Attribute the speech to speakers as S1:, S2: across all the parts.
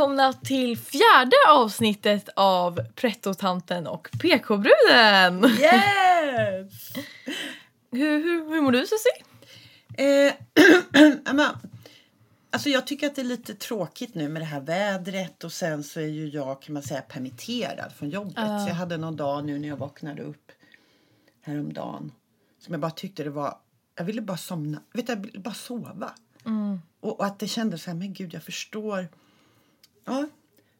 S1: välkomna till fjärde avsnittet av Pretto-tanten och PK-bruden!
S2: Yes!
S1: Hur, hur, hur mår du Susie?
S2: eh, men, alltså jag tycker att det är lite tråkigt nu med det här vädret och sen så är ju jag kan man säga permitterad från jobbet.
S1: Ja.
S2: Så jag hade någon dag nu när jag vaknade upp häromdagen som jag bara tyckte det var, jag ville bara somna, vet du, jag ville bara sova. Och, och att det kändes så här, men gud jag förstår. Ja,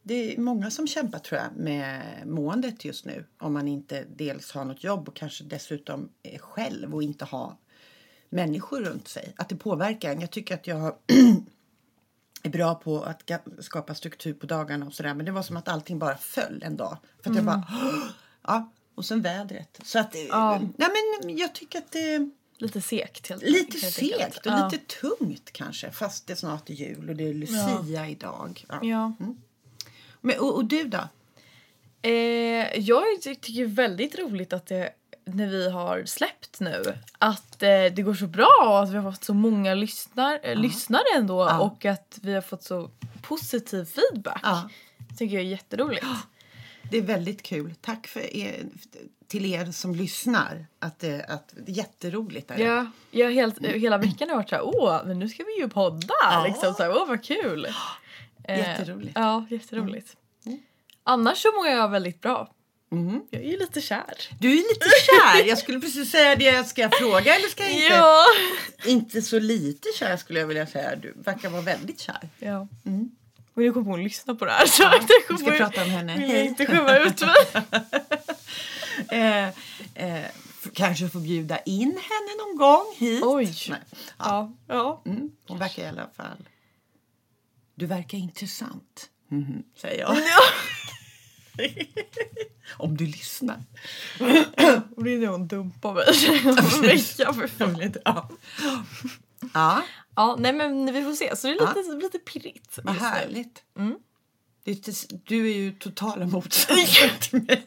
S2: det är många som kämpar tror jag med måendet just nu. Om man inte dels har något jobb och kanske dessutom är själv och inte har människor runt sig. Att det påverkar en. Jag tycker att jag är bra på att skapa struktur på dagarna och sådär. Men det var som att allting bara föll en dag. För att jag bara, ja. Och sen vädret. Så att,
S1: Ja.
S2: nej men jag tycker att det
S1: Lite segt helt
S2: lite
S1: helt
S2: segt och
S1: Ja.
S2: lite tungt kanske. Fast det snart är jul och det är Lucia idag. Ja.
S1: Ja.
S2: Men, och, och du då?
S1: Eh, jag ty- tycker det är väldigt roligt att det, när vi har släppt nu, att eh, det går så bra och att vi har fått så många lyssnar, eh, lyssnare ändå
S2: Ja.
S1: och att vi har fått så positiv feedback.
S2: Ja.
S1: tycker jag är jätteroligt.
S2: Det är väldigt kul. Tack för er, till er som lyssnar. Att det, att, jätteroligt. Är det.
S1: Ja, har helt, hela veckan har jag varit såhär, åh, men nu ska vi ju podda!
S2: Ja.
S1: Liksom, så här, åh vad kul! Eh,
S2: Jätteroligt.
S1: Ja, jätteroligt. Annars så mår jag väldigt bra.
S2: Mhm.
S1: Jag är ju lite kär.
S2: Du är lite kär. Jag skulle precis säga det. Ska jag fråga eller ska jag inte?
S1: Ja!
S2: Inte så lite kär skulle jag vilja säga. Du verkar vara väldigt kär.
S1: ja.
S2: Mm.
S1: Och nu kommer hon lyssna på det här så jag
S2: Vi ska prata om henne.
S1: vill inte skämma ut mig.
S2: Eh, eh, kanske få bjuda in henne någon gång hit.
S1: Oj.
S2: Nej.
S1: Ja. ja.
S2: Mm, hon verkar i alla fall... Du verkar intressant, Mhm, säger jag. Om du lyssnar.
S1: Och det är när hon dumpar mig om en vecka för fan.
S2: Ja. ja,
S1: Ja, nej men vi får se. Så det är lite, lite pirrigt.
S2: vad härligt.
S1: Mm.
S2: Du är ju totala motsatsen till mig.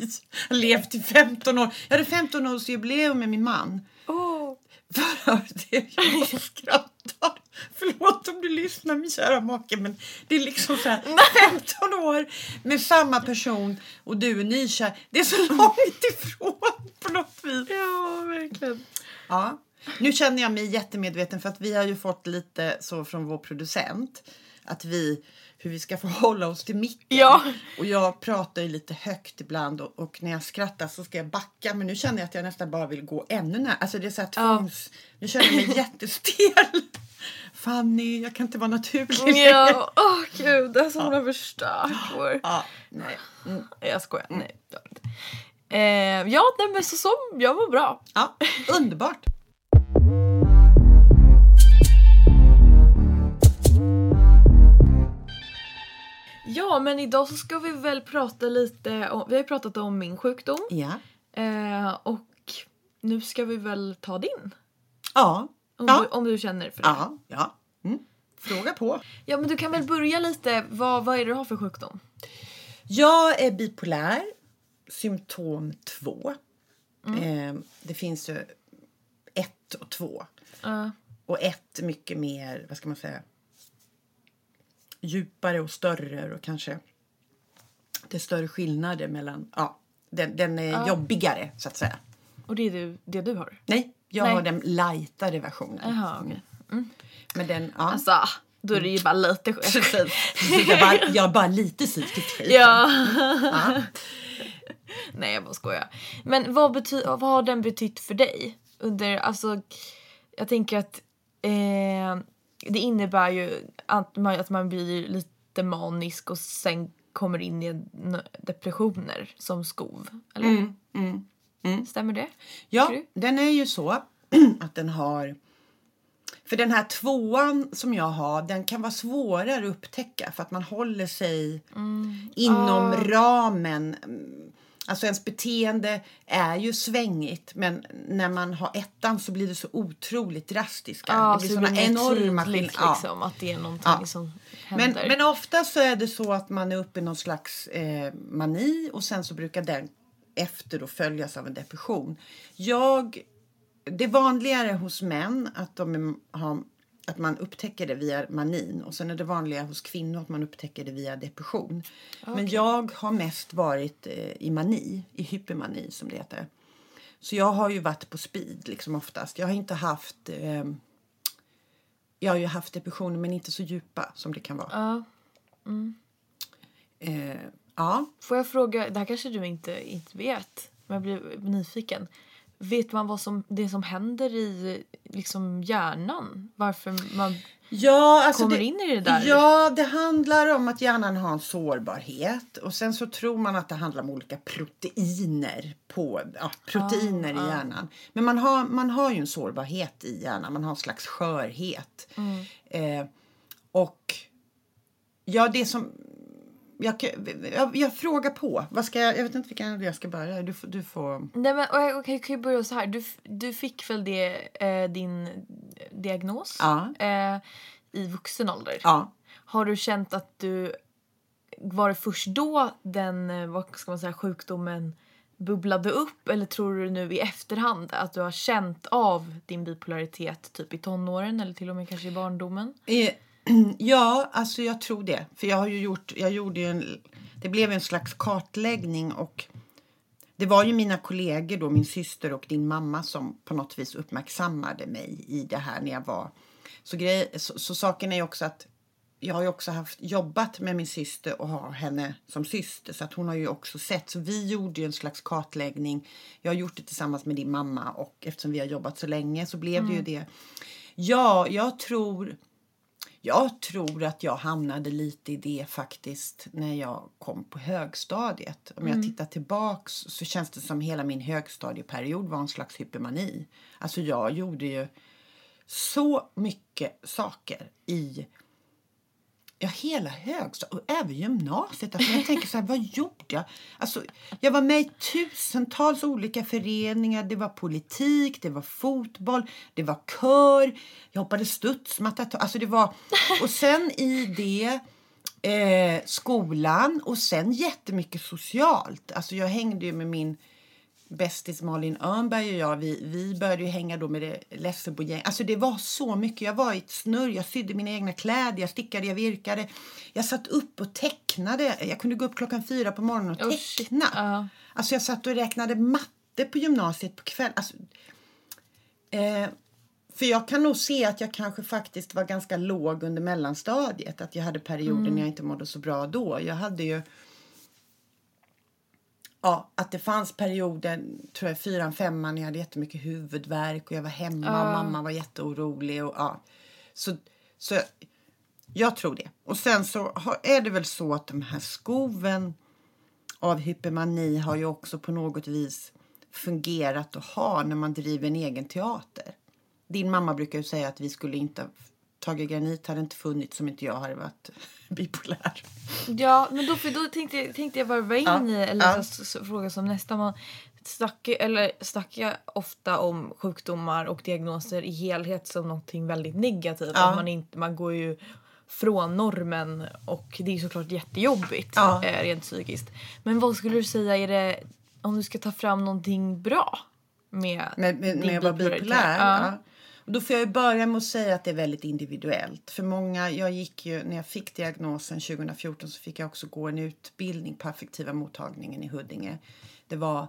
S2: Jag har levt i 15 år. Jag hade 15 års jubileum med min man.
S1: Åh.
S2: För det jag skrattar. Förlåt om du lyssnar min kära make men det är liksom så här 15 år med samma person och du är nykär. Det är så långt ifrån på något vis.
S1: Ja, verkligen.
S2: Ja. Nu känner jag mig jättemedveten för att vi har ju fått lite så från vår producent att vi hur vi ska förhålla oss till micken.
S1: Ja.
S2: Och jag pratar ju lite högt ibland och, och när jag skrattar så ska jag backa men nu känner jag att jag nästan bara vill gå ännu närmare. Alltså det är så här
S1: Ja.
S2: tvångs... Nu känner jag mig jättestel. Fanny, jag kan inte vara naturlig.
S1: Ja, åh gud, det är som hon har förstört vår...
S2: Ja, nej. Mm.
S1: Jag skojar, nej. Eh, ja, nej, men så, så, jag var bra.
S2: ja, underbart.
S1: Ja, men idag så ska vi väl prata lite om, vi har ju pratat om min sjukdom
S2: Ja.
S1: eh, och nu ska vi väl ta din.
S2: Ja.
S1: Om,
S2: Ja.
S1: du, om du känner för det.
S2: Ja. ja. Mm. Fråga på.
S1: Ja, men du kan väl börja lite, vad, vad är det du har för sjukdom?
S2: Jag är bipolär, symptom 2.
S1: Mm.
S2: Eh, det finns ju ett och två.
S1: Uh,
S2: Och ett mycket mer, vad ska man säga, djupare och större och kanske det är större skillnader mellan, ja, den, den är jobbigare så att säga.
S1: och det är du, det du har?
S2: Nej, jag
S1: Nej.
S2: har den lightare versionen.
S1: Jaha, okej.
S2: Men den, ja.
S1: Alltså, då är det ju bara lite
S2: Precis. Precis, jag, bara, jag bara lite psykiskt skit.
S1: Ja.
S2: Ja.
S1: Nej, jag bara skojar. Men vad, bety- vad har den betytt för dig? Under, alltså, jag tänker att eh, det innebär ju att man, att man blir lite manisk och sen kommer in i depressioner som skov. Eller?
S2: Mm, mm.
S1: Stämmer det?
S2: Ja, den är ju så att den har... För den här tvåan som jag har, den kan vara svårare att upptäcka för att man håller sig inom
S1: Ah.
S2: ramen. Alltså ens beteende är ju svängigt men när man har ettan så blir det så otroligt drastiska.
S1: Ja,
S2: det blir
S1: så
S2: såna
S1: mer
S2: enorma skillnader. Ja.
S1: liksom, att det är någonting
S2: Ja.
S1: som
S2: Men, men ofta så är det så att man är uppe i någon slags eh, mani och sen så brukar den efter då följas av en depression. Jag, det är vanligare hos män att de är, har att man upptäcker det via manin och sen är det vanliga hos kvinnor att man upptäcker det via depression. Men jag har mest varit eh, i mani, i hypermani som det heter. Så jag har ju varit på speed liksom oftast. Jag har inte haft... Eh, jag har ju haft depressioner men inte så djupa som det kan vara.
S1: Ja.
S2: Eh, ja.
S1: Får jag fråga, det här kanske du inte, inte vet, men jag blir nyfiken. Vet man vad som, det som händer i liksom hjärnan? Varför man
S2: Ja, alltså
S1: kommer in i det där?
S2: Ja, det handlar om att hjärnan har en sårbarhet. Och sen så tror man att det handlar om olika proteiner, på, ja, proteiner i hjärnan. Men man har, man har ju en sårbarhet i hjärnan, man har en slags skörhet. Eh, och ja, det som... Jag, jag, jag frågar på. Vad ska jag, jag vet inte vilken jag ska börja. Du, du får...
S1: Nej men okej, okej, kan jag börja så här. Du, du fick väl det, eh, din diagnos
S2: Ja.
S1: eh, i vuxen ålder?
S2: Ja.
S1: Har du känt att du... Var det först då den eh, vad ska man säga, sjukdomen bubblade upp? Eller tror du nu i efterhand att du har känt av din bipolaritet typ i tonåren eller till och med kanske i barndomen?
S2: Eh, Ja, alltså jag tror det. För jag har ju gjort, jag gjorde en, det blev en slags kartläggning och det var ju mina kollegor då, min syster och din mamma som på något vis uppmärksammade mig i det här när jag var. Så, grej, så, så saken är ju också att jag har ju också haft jobbat med min syster och har henne som syster så att hon har ju också sett. Så vi gjorde ju en slags kartläggning. Jag har gjort det tillsammans med din mamma och eftersom vi har jobbat så länge så blev det ju det. Ja, jag tror jag tror att jag hamnade lite i det faktiskt när jag kom på högstadiet. Om jag tittar tillbaks så känns det som hela min högstadieperiod var en slags hypermani. Alltså jag gjorde ju så mycket saker i Ja, hela högstadiet och även gymnasiet. Alltså jag tänker så här, vad gjorde jag? Alltså, jag var med i tusentals olika föreningar. Det var politik, det var fotboll, det var kör. Jag hoppade studsmatta. Alltså det var... Och sen i det eh, skolan och sen jättemycket socialt. Alltså jag hängde ju med min bästis Malin Örnberg och jag, vi, vi började ju hänga då med det Lessebo-gäng. Alltså det var så mycket. Jag var i ett snurr, jag sydde mina egna kläder, jag stickade, jag virkade. Jag satt upp och tecknade. Jag kunde gå upp klockan fyra på morgonen och
S1: Oh,
S2: teckna.
S1: Ja.
S2: Alltså jag satt och räknade matte på gymnasiet på kvällen. Alltså, eh, för jag kan nog se att jag kanske faktiskt var ganska låg under mellanstadiet. Att jag hade perioder när jag inte mådde så bra då. Jag hade ju... Ja, att det fanns perioder, tror jag, fyran, femman, när jag hade jättemycket huvudvärk och jag var hemma och mamma var jätteorolig. Och, ja. så, så jag tror det. Och sen så har, är det väl så att de här skoven av hypermani har ju också på något vis fungerat och har när man driver en egen teater. Din mamma brukar ju säga att vi skulle inte ha- Tage Granit hade inte funnits som inte jag hade varit bipolär.
S1: Ja, men då, för då tänkte, jag- tänkte jag varva in
S2: Ja,
S1: i eller
S2: ja.
S1: fråga som nästa. Man snackar, eller snackar ofta om sjukdomar och diagnoser i helhet som någonting väldigt negativt.
S2: Ja.
S1: Man, inte, man går ju från normen och det är såklart jättejobbigt
S2: Ja.
S1: eh, rent psykiskt. Men vad skulle du säga är det om du ska ta fram någonting bra med,
S2: Med, med, med att vara bipolär?
S1: Ja.
S2: Och då får jag börja med att säga att det är väldigt individuellt. För många, jag gick ju, när jag fick diagnosen 2014 så fick jag också gå en utbildning på affektiva mottagningen i Huddinge. Det var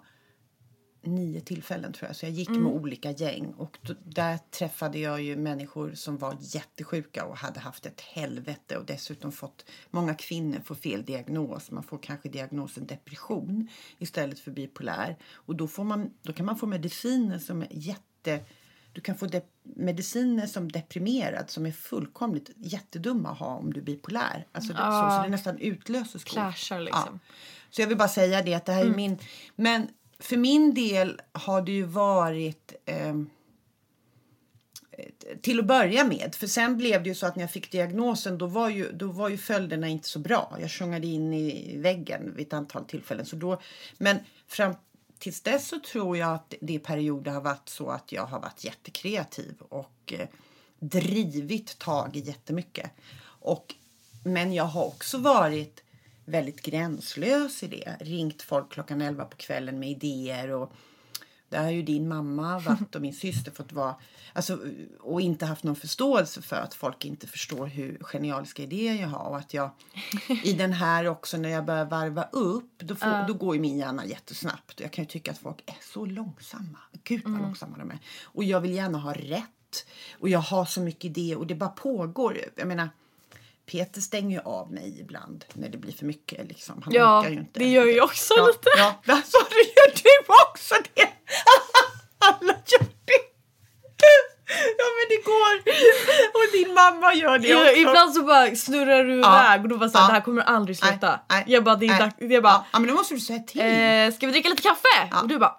S2: nio tillfällen tror jag. Så jag gick med olika gäng och då, där träffade jag ju människor som var jättesjuka och hade haft ett helvete och dessutom fått, många kvinnor får fel diagnos. Man får kanske diagnosen depression istället för bipolär. Och då, får man, då kan man få mediciner som är jätte du kan få mediciner som deprimerad som är fullkomligt jättedumma att ha om du är bipolär. Alltså det, så, så det nästan utlöser.
S1: Clashar liksom.
S2: Ja. Så jag vill bara säga det att det här är min... Men för min del har det ju varit... ehm, till att börja med. För sen blev det ju så att när jag fick diagnosen då var ju, då var ju följderna inte så bra. Jag sjungade in i väggen vid ett antal tillfällen. Så då, men fram tills dess så tror jag att det i perioder har varit så att jag har varit jättekreativ och eh, drivit tag i jättemycket. Och, men jag har också varit väldigt gränslös i det. Ringt folk klockan 11 på kvällen med idéer och där har ju din mamma varit och min syster fått vara alltså, och inte haft någon förståelse för att folk inte förstår hur genialiska idéer jag har. Och att jag i den här också när jag börjar varva upp då, får, då går ju min hjärna jättesnabbt. Jag kan ju tycka att folk är så långsamma. Gud vad långsamma de är. Och jag vill gärna ha rätt. Och jag har så mycket idéer och det bara pågår. Jag menar Peter stänger ju av mig ibland när det blir för mycket. Liksom. Han
S1: Ja,
S2: ju inte.
S1: det gör jag också
S2: ja,
S1: lite.
S2: Ja, alltså, det gör du också det! Alla gör det! Ja, men det går. Och din mamma gör det också.
S1: ibland så bara snurrar du
S2: Ja.
S1: iväg och då bara såhär,
S2: Ja.
S1: det här kommer aldrig sluta.
S2: Nej, nej,
S1: jag bara, det är dags. Jag bara,
S2: Ja, ja, men då måste du säga till.
S1: eh, ska vi dricka lite kaffe? Och du bara,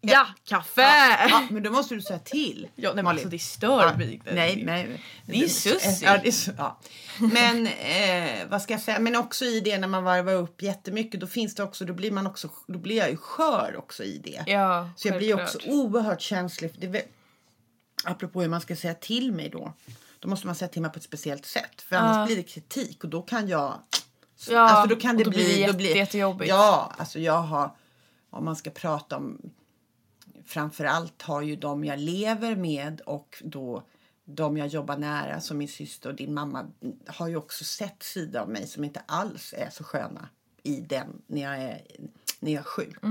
S1: ja, kaffe!
S2: ja, ja, men då måste du säga till.
S1: Ja, nej, men alltså det stör
S2: Ja,
S1: mig.
S2: Nej, nej.
S1: Det är sussigt.
S2: Ja, det är ja. Men eh, vad ska jag säga? Men också i det när man varvar upp jättemycket. Då finns det också. Då blir man också. Då blir jag ju skör också i det.
S1: Ja,
S2: Så jag blir också oerhört känslig. för Det, apropå hur man ska säga till mig då. Då måste man säga till mig på ett speciellt sätt. För annars blir det kritik och då kan jag...
S1: Ja,
S2: alltså då kan
S1: och
S2: det
S1: då
S2: bli...
S1: blir det
S2: då
S1: jätte- jättejobbigt.
S2: Ja, alltså jag har... Om man ska prata om... Framförallt har ju de jag lever med och då de jag jobbar nära som min syster och din mamma har ju också sett sidor av mig som inte alls är så sköna i den när jag är, när jag är sjuk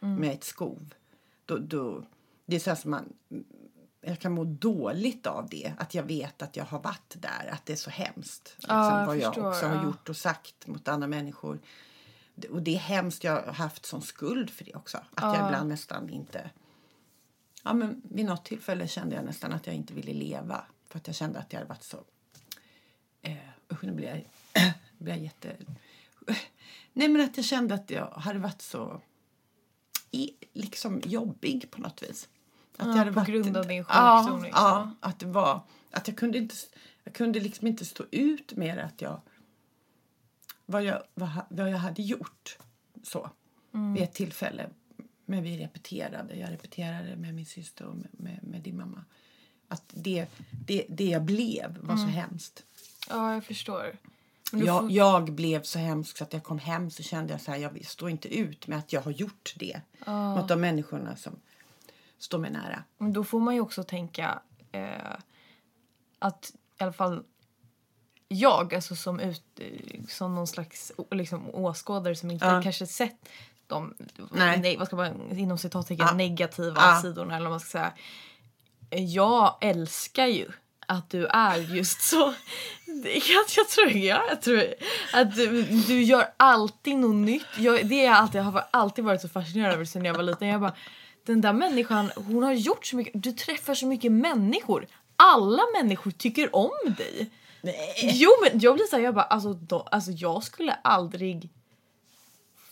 S2: med ett skov. Då, då, det är så som man, jag kan må dåligt av det. Att jag vet att jag har varit där. Att det är så hemskt. Liksom,
S1: Ja, jag
S2: vad jag
S1: förstår,
S2: också har
S1: ja.
S2: gjort och sagt mot andra människor. Och det är hemskt. Jag har haft sån skuld för det också. Att jag ibland nästan inte... Ja, men vid något tillfälle kände jag nästan att jag inte ville leva. För att jag kände att jag hade varit så... Eh, usch, nu blir jag, blir jag jätte... Nej, men att jag kände att jag hade varit så i, liksom jobbig på något vis. Att
S1: Ja,
S2: jag hade
S1: på grund av din
S2: ja,
S1: sjukdom, liksom.
S2: Ja, att det var... Att jag kunde inte... Jag kunde liksom inte stå ut med att jag... Vad jag, vad, vad jag hade gjort. Så.
S1: Mm.
S2: Vid ett tillfälle. Men vi repeterade. Jag repeterade med min syster och med, med, med din mamma. Att det, det, det jag blev var
S1: Mm.
S2: så hemskt.
S1: Ja, jag förstår.
S2: Jag,
S1: får-
S2: jag blev så hemsk så att jag kom hem så kände jag så här, jag står inte ut med att jag har gjort det mot de människorna som står mig nära.
S1: Men då får man ju också tänka eh, att i alla fall jag, alltså som, ut, som någon slags liksom, åskådare som inte
S2: Ja.
S1: kanske sett de
S2: Nej.
S1: nej. vad ska man, inom citattecken
S2: Ja.
S1: negativa
S2: Ja.
S1: sidorna eller vad man ska säga. Jag älskar ju att du är just så. Jag, jag, tror, ja, jag tror att du, du gör alltid något nytt. Jag, det är alltid, jag har alltid varit så fascinerad över sen jag var liten. Jag bara, den där människan, hon har gjort så mycket. Du träffar så mycket människor. Alla människor tycker om dig.
S2: Nej.
S1: Jo men jag blir såhär, jag bara alltså, då, alltså jag skulle aldrig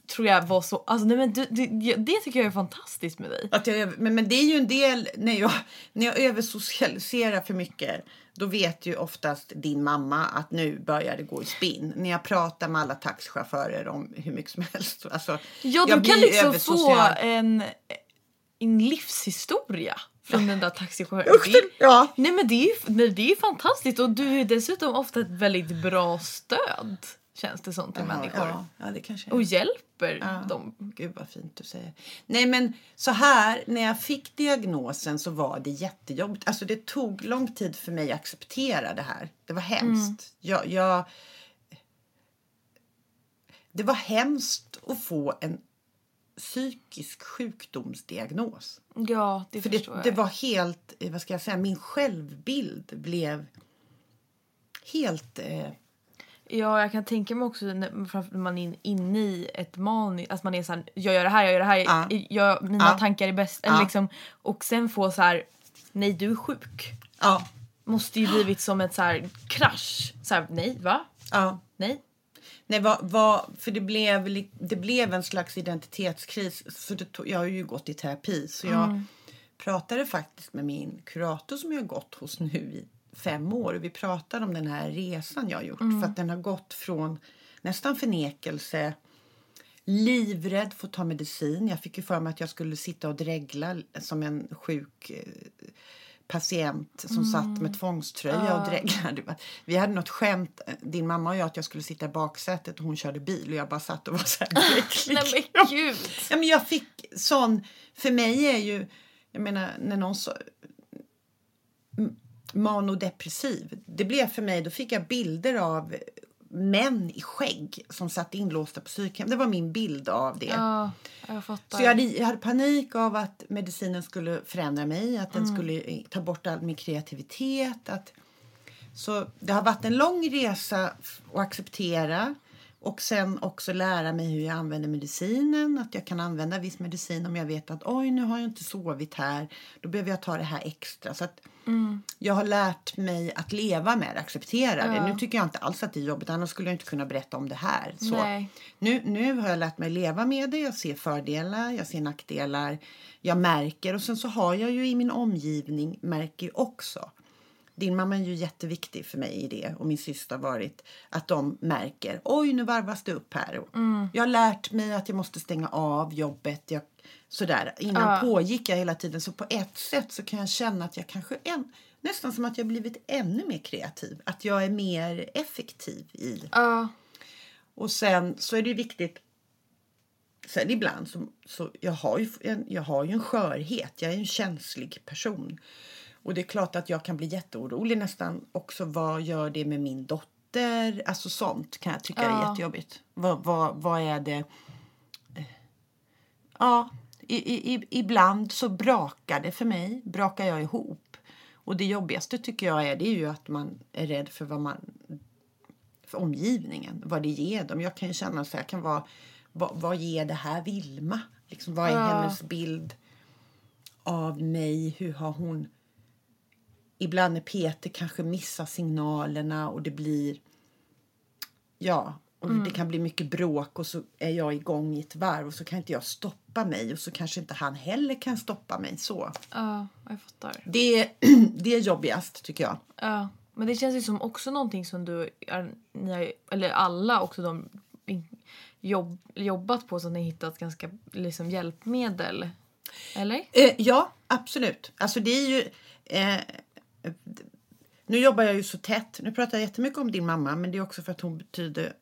S1: tror jag var så, alltså nej men du, du, det tycker jag är fantastiskt med dig.
S2: Att jag, men, men det är ju en del, när jag, när jag översocialiserar för mycket då vet ju oftast din mamma att nu börjar det gå i spinn. När jag pratar med alla taxichaufförer om hur mycket som helst. Alltså,
S1: Ja
S2: jag
S1: du kan liksom få en, en livshistoria från den där taxichauffören.
S2: Usch, ja.
S1: Nej men det är ju nej, det är fantastiskt och du är dessutom ofta ett väldigt bra stöd känns det som till
S2: Jaha,
S1: människor.
S2: Ja, ja, det kanske.
S1: Och hjälper
S2: Ja.
S1: dem.
S2: Gud vad fint du säger. Nej men så här, när jag fick diagnosen så var det jättejobbigt. Alltså det tog lång tid för mig att acceptera det här. Det var hemskt. Jag, jag, det var hemskt att få en psykisk sjukdomsdiagnos.
S1: Ja det
S2: För det, det var helt, eh, vad ska jag säga, min självbild blev helt... Eh,
S1: Ja, jag kan tänka mig också när man är inne i ett manus, att man är såhär, jag gör det här, jag gör det här,
S2: Ja.
S1: jag, mina
S2: Ja.
S1: tankar är bäst. Eller liksom, och sen få så här, nej du är sjuk.
S2: ja,
S1: Måste ju blivit som ett så här krasch. Så här, nej va?
S2: ja.
S1: Nej.
S2: Nej, vad, vad, för det blev, det blev en slags identitetskris. Så tog, jag har ju gått i terapi. Så jag pratade faktiskt med min kurator som jag har gått hos nu i fem år. Vi pratade om den här resan jag har gjort. För att den har gått från nästan förnekelse, livrädd för att ta medicin. Jag fick ju för mig att jag skulle sitta och dregla som en sjuk eh, patient som satt med tvångströja och dreglade. Vi hade något skämt, din mamma och jag, att jag skulle sitta i baksätet och hon körde bil och jag bara satt och var så här.
S1: Nej men gud.
S2: Ja, men jag fick sån... För mig är ju... Jag menar, när någon sa... Manodepressiv. Det blev för mig... Då fick jag bilder av män i skägg som satt inlåsta på psykhem. Det var min bild av det.
S1: Ja, jag fattar.
S2: Så jag hade, jag hade panik av att medicinen skulle förändra mig, att den
S1: Mm.
S2: skulle ta bort all min kreativitet. Att, så det har varit en lång resa att acceptera och sen också lära mig hur jag använder medicinen. Att jag kan använda viss medicin om jag vet att oj, nu har jag inte sovit här. Då behöver jag ta det här extra. Så att
S1: Mm.
S2: jag har lärt mig att leva med det, acceptera det. Nu tycker jag inte alls att det är jobbigt, annars skulle jag inte kunna berätta om det här. Så.
S1: Nej.
S2: Nu, nu har jag lärt mig leva med det. Jag ser fördelar, jag ser nackdelar. Jag märker och sen så har jag ju i min omgivning märker också. Din mamma är ju jätteviktig för mig i det och min syster har varit att de märker. Oj, nu varvas det upp här. Jag har lärt mig att jag måste stänga av jobbet. Jag, sådär. Innan
S1: Ja.
S2: pågick jag hela tiden så på ett sätt så kan jag känna att jag kanske en, nästan som att jag blivit ännu mer kreativ. Att jag är mer effektiv i
S1: Ja.
S2: och sen så är det viktigt. Sen ibland så, så jag har ju en, jag har ju en skörhet. Jag är en känslig person. Och det är klart att jag kan bli jätteorolig nästan också. Vad gör det med min dotter? Alltså sånt kan jag tycka är
S1: Ja.
S2: jättejobbigt. Vad, vad, vad är det? Eh, Ja, i, ibland så brakar det för mig. Brakar jag ihop. Och det jobbigaste tycker jag är, det är ju att man är rädd för vad man för omgivningen, vad det ger dem. Jag kan ju känna så här, kan vara, vad, vad ger det här Vilma? Liksom, vad är
S1: Ja.
S2: hennes bild av mig? Hur har hon... Ibland när Peter kanske missar signalerna och det blir... Ja, och det kan bli mycket bråk och så är jag igång i ett varv och så kan inte jag stoppa mig och så kanske inte han heller kan stoppa mig. Så.
S1: Ja, jag fattar.
S2: Det, är- det är jobbigast tycker jag.
S1: Ja. Men det känns ju som också någonting som du, ni eller alla också de jobb, jobbat på så att ni hittat ganska liksom, hjälpmedel. Eller?
S2: Eh, ja, absolut. Alltså det är ju... Eh, nu jobbar jag ju så tätt. Nu pratar jag jättemycket om din mamma men det är också för att hon betyder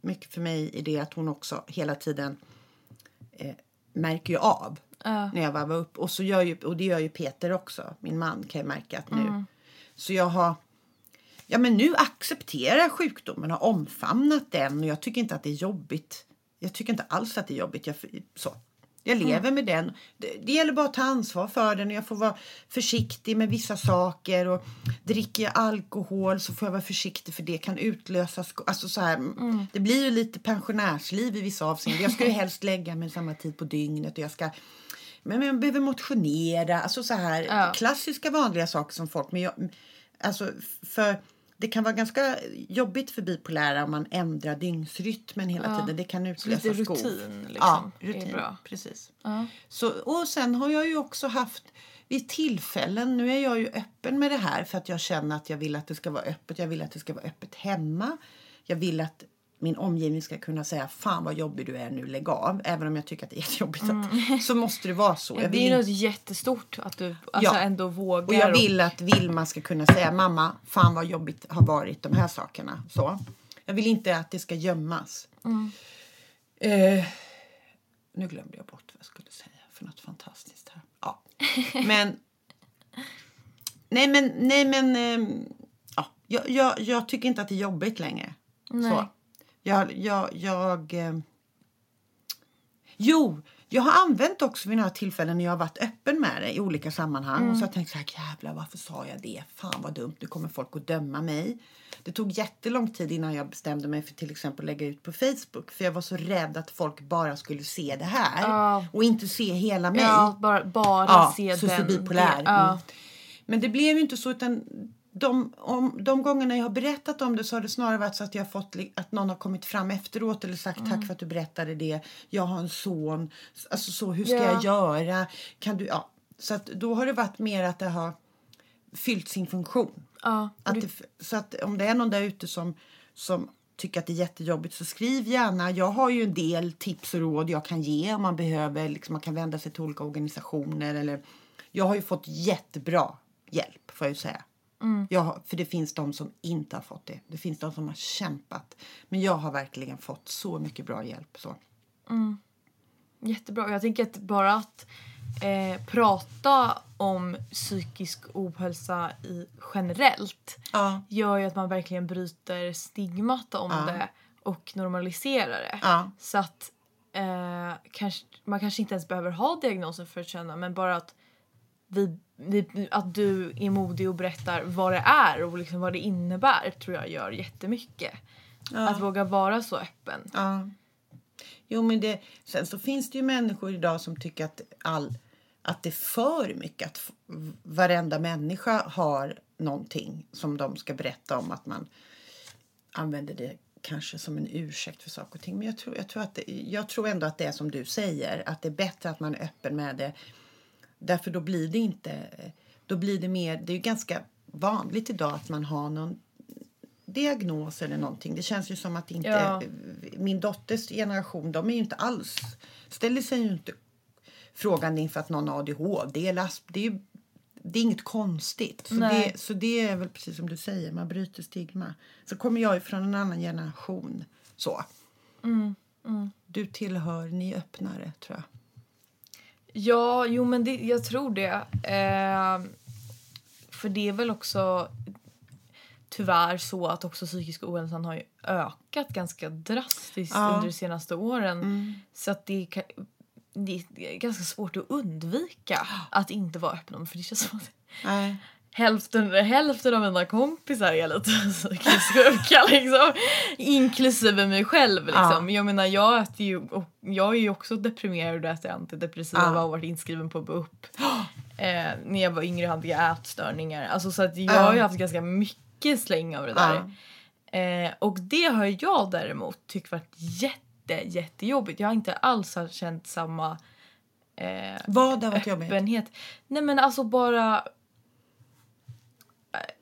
S2: mycket för mig i det att hon också hela tiden eh, märker ju av
S1: Ja.
S2: när jag varvar upp. Och, så gör ju, och det gör ju Peter också, min man kan jag märka att nu. Så jag har... Ja men nu accepterar jag sjukdomen och omfamnat den och jag tycker inte att det är jobbigt. Jag tycker inte alls att det är jobbigt. Jag, så. Jag lever med den. Det, det gäller bara att ta ansvar för den och jag får vara försiktig med vissa saker. Och dricker jag alkohol så får jag vara försiktig för det kan utlösa... Alltså så här, Det blir ju lite pensionärsliv i vissa avseenden. Jag ska ju helst lägga mig samma tid på dygnet och jag ska men jag behöver motionera, alltså så här
S1: Ja.
S2: klassiska vanliga saker som folk. Men jag, alltså för det kan vara ganska jobbigt för bipolära om man ändrar dygnsrytmen hela
S1: Ja.
S2: tiden. Det kan utlösa
S1: Lite rutin, liksom,
S2: Ja,
S1: är
S2: rutin.
S1: bra.
S2: Precis.
S1: Ja.
S2: Så, och sen har jag ju också haft vid tillfällen, nu är jag ju öppen med det här för att jag känner att jag vill att det ska vara öppet. Jag vill att det ska vara öppet hemma. Jag vill att min omgivning ska kunna säga fan vad jobbig du är nu, lägg av. Även om jag tycker att det är jättejobbigt. Att, så måste det vara så.
S1: Ja,
S2: Jag
S1: det är något jättestort att du alltså,
S2: Ja.
S1: ändå vågar.
S2: och jag vill att Vilma ska kunna säga mamma, fan vad jobbigt har varit de här sakerna. Så. Jag vill inte att det ska gömmas. Eh, nu glömde jag bort vad jag skulle säga för något fantastiskt här. Ja. Men... Nej men, nej men... ehm, ja, jag, jag, jag tycker inte att det är jobbigt längre.
S1: Nej.
S2: Så. Jag... jag, jag ehm, jo, jag har använt också vid några tillfällen när jag har varit öppen med det i olika sammanhang. Och så har jag tänkt så här, jävlar varför sa jag det? Fan vad dumt, nu kommer folk att döma mig. Det tog jättelång tid innan jag bestämde mig för till exempel att lägga ut på Facebook. För jag var så rädd att folk bara skulle se det här.
S1: Ja.
S2: Och inte se hela mig.
S1: Ja, bara, bara
S2: Ja,
S1: se
S2: så
S1: den.
S2: bipolär.
S1: det- Ja.
S2: Mm. Men det blev ju inte så utan de, om, de gångerna jag har berättat om det så har det snarare varit så att jag fått att någon har kommit fram efteråt eller sagt
S1: Mm.
S2: tack för att du berättade det. Jag har en son. Alltså så, hur ska
S1: Ja.
S2: jag göra? Kan du, ja. Så att då har det varit mer att det har fyllt sin funktion.
S1: Ja.
S2: Att det, så att om det är någon där ute som, som tycker att det är jättejobbigt så skriv gärna. Jag har ju en del tips och råd jag kan ge om man behöver. Liksom man kan vända sig till olika organisationer. Eller, jag har ju fått jättebra hjälp, får jag ju säga. Jag har, för det finns de som inte har fått det. Det finns de som har kämpat. Men jag har verkligen fått så mycket bra hjälp. Så.
S1: Jättebra. Och Jag tänker att bara att eh, prata om psykisk ohälsa i, generellt
S2: Ja.
S1: gör ju att man verkligen bryter stigmat om
S2: Ja.
S1: det och normaliserar det.
S2: Ja.
S1: Så att eh, kanske, man kanske inte ens behöver ha diagnosen för att känna men bara att, vi, vi, att du är modig och berättar vad det är och liksom vad det innebär tror jag gör jättemycket. Att våga vara så öppen.
S2: Ja. Jo, men det, sen så finns det ju människor idag som tycker att, all, att det är för mycket. Att varenda människa har någonting som de ska berätta om. Att man använder det kanske som en ursäkt för saker och ting. Men jag tror, jag, tror att det, jag tror ändå att det är som du säger. Att det är bättre att man är öppen med det. Därför då blir det inte... Då blir det mer... Det är ju ganska vanligt idag att man har någon diagnos eller någonting. Det känns ju som att inte...
S1: Ja.
S2: Min dotters generation, de är ju inte alls... Ställer sig ju inte frågan inför att någon har ADHD eller asp- det är ju det är inget konstigt. Så
S1: Nej.
S2: det, så det är väl precis som du säger, man bryter stigma. Så kommer jag ju från en annan generation. Så.
S1: Mm,
S2: Du tillhör, ni öppnare tror jag.
S1: Ja, jo men det, jag tror det. Eh, för det är väl också tyvärr så att också psykisk ohälsan har ju ökat ganska drastiskt
S2: Ja.
S1: under de senaste åren. Så att det, kan, det är ganska svårt att undvika att inte vara öppen om för det känns som att
S2: Nej.
S1: Hälften, hälften av mina kompisar är lite psykiskt liksom. Inklusive mig själv liksom. Jag menar jag äter ju, och jag är ju också deprimerad och äter antidepressiva
S2: Ja.
S1: och varit inskriven på BUP. Eh, när jag var yngre hade jag ätstörningar. Alltså så att jag
S2: Ja.
S1: har ju haft ganska mycket släng av det där. Eh, och det har jag däremot tyckt varit jätte, jättejobbigt. Jag har inte alls känt samma eh,
S2: Vad har varit jobbigt?
S1: öppenhet. Nej men alltså bara...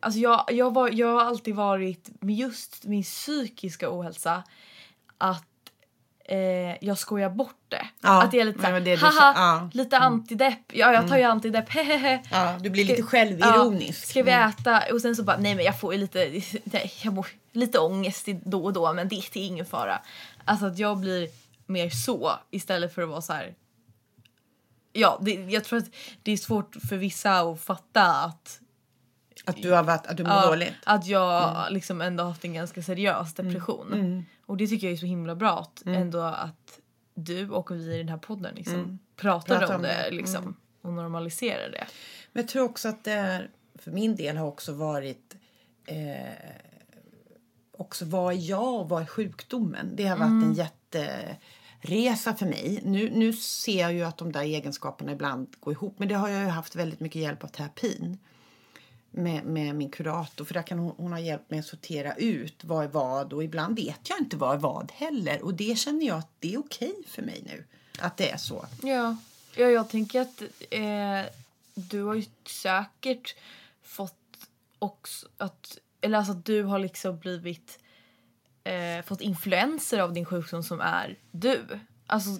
S1: Alltså jag, jag, var, jag har alltid varit med just min psykiska ohälsa att eh, jag skojar bort det.
S2: Ja,
S1: att det är lite såhär,
S2: det du
S1: haha,
S2: sa, ja. Mm.
S1: lite antidepp. Ja jag tar ju antidepp, hehehe.
S2: Ja, du blir lite
S1: Ska-
S2: självironisk.
S1: Ja, ska vi äta? Och sen så bara, nej men jag får ju lite, nej, jag mår lite ångest då och då men det, det är ingen fara. Alltså att jag blir mer så istället för att vara så här. Ja, det, jag tror att det är svårt för vissa att fatta att,
S2: Att du har varit, att du mår
S1: ja,
S2: dåligt.
S1: att jag
S2: Mm.
S1: liksom ändå haft en ganska seriös depression. Och det tycker jag är så himla bra att
S2: Mm.
S1: ändå att du och vi i den här podden liksom pratar
S2: Pratar
S1: om
S2: om
S1: det,
S2: det. Mm.
S1: liksom, och normaliserar det.
S2: Men jag tror också att det är, för min del har också varit eh, också vad är jag och vad är sjukdomen? Det har varit en jätteresa för mig. Nu, nu ser jag ju att de där egenskaperna ibland går ihop men det har jag ju haft väldigt mycket hjälp av terapin. Med, med min kurator för där kan hon, hon har hjälpt mig att sortera ut vad är vad och ibland vet jag inte vad är vad heller och det känner jag att det är okej för mig nu. Att det är så.
S1: Ja, ja jag tänker att eh, du har ju säkert fått också att, eller alltså att du har liksom blivit eh, fått influenser av din sjukdom som är du. Alltså,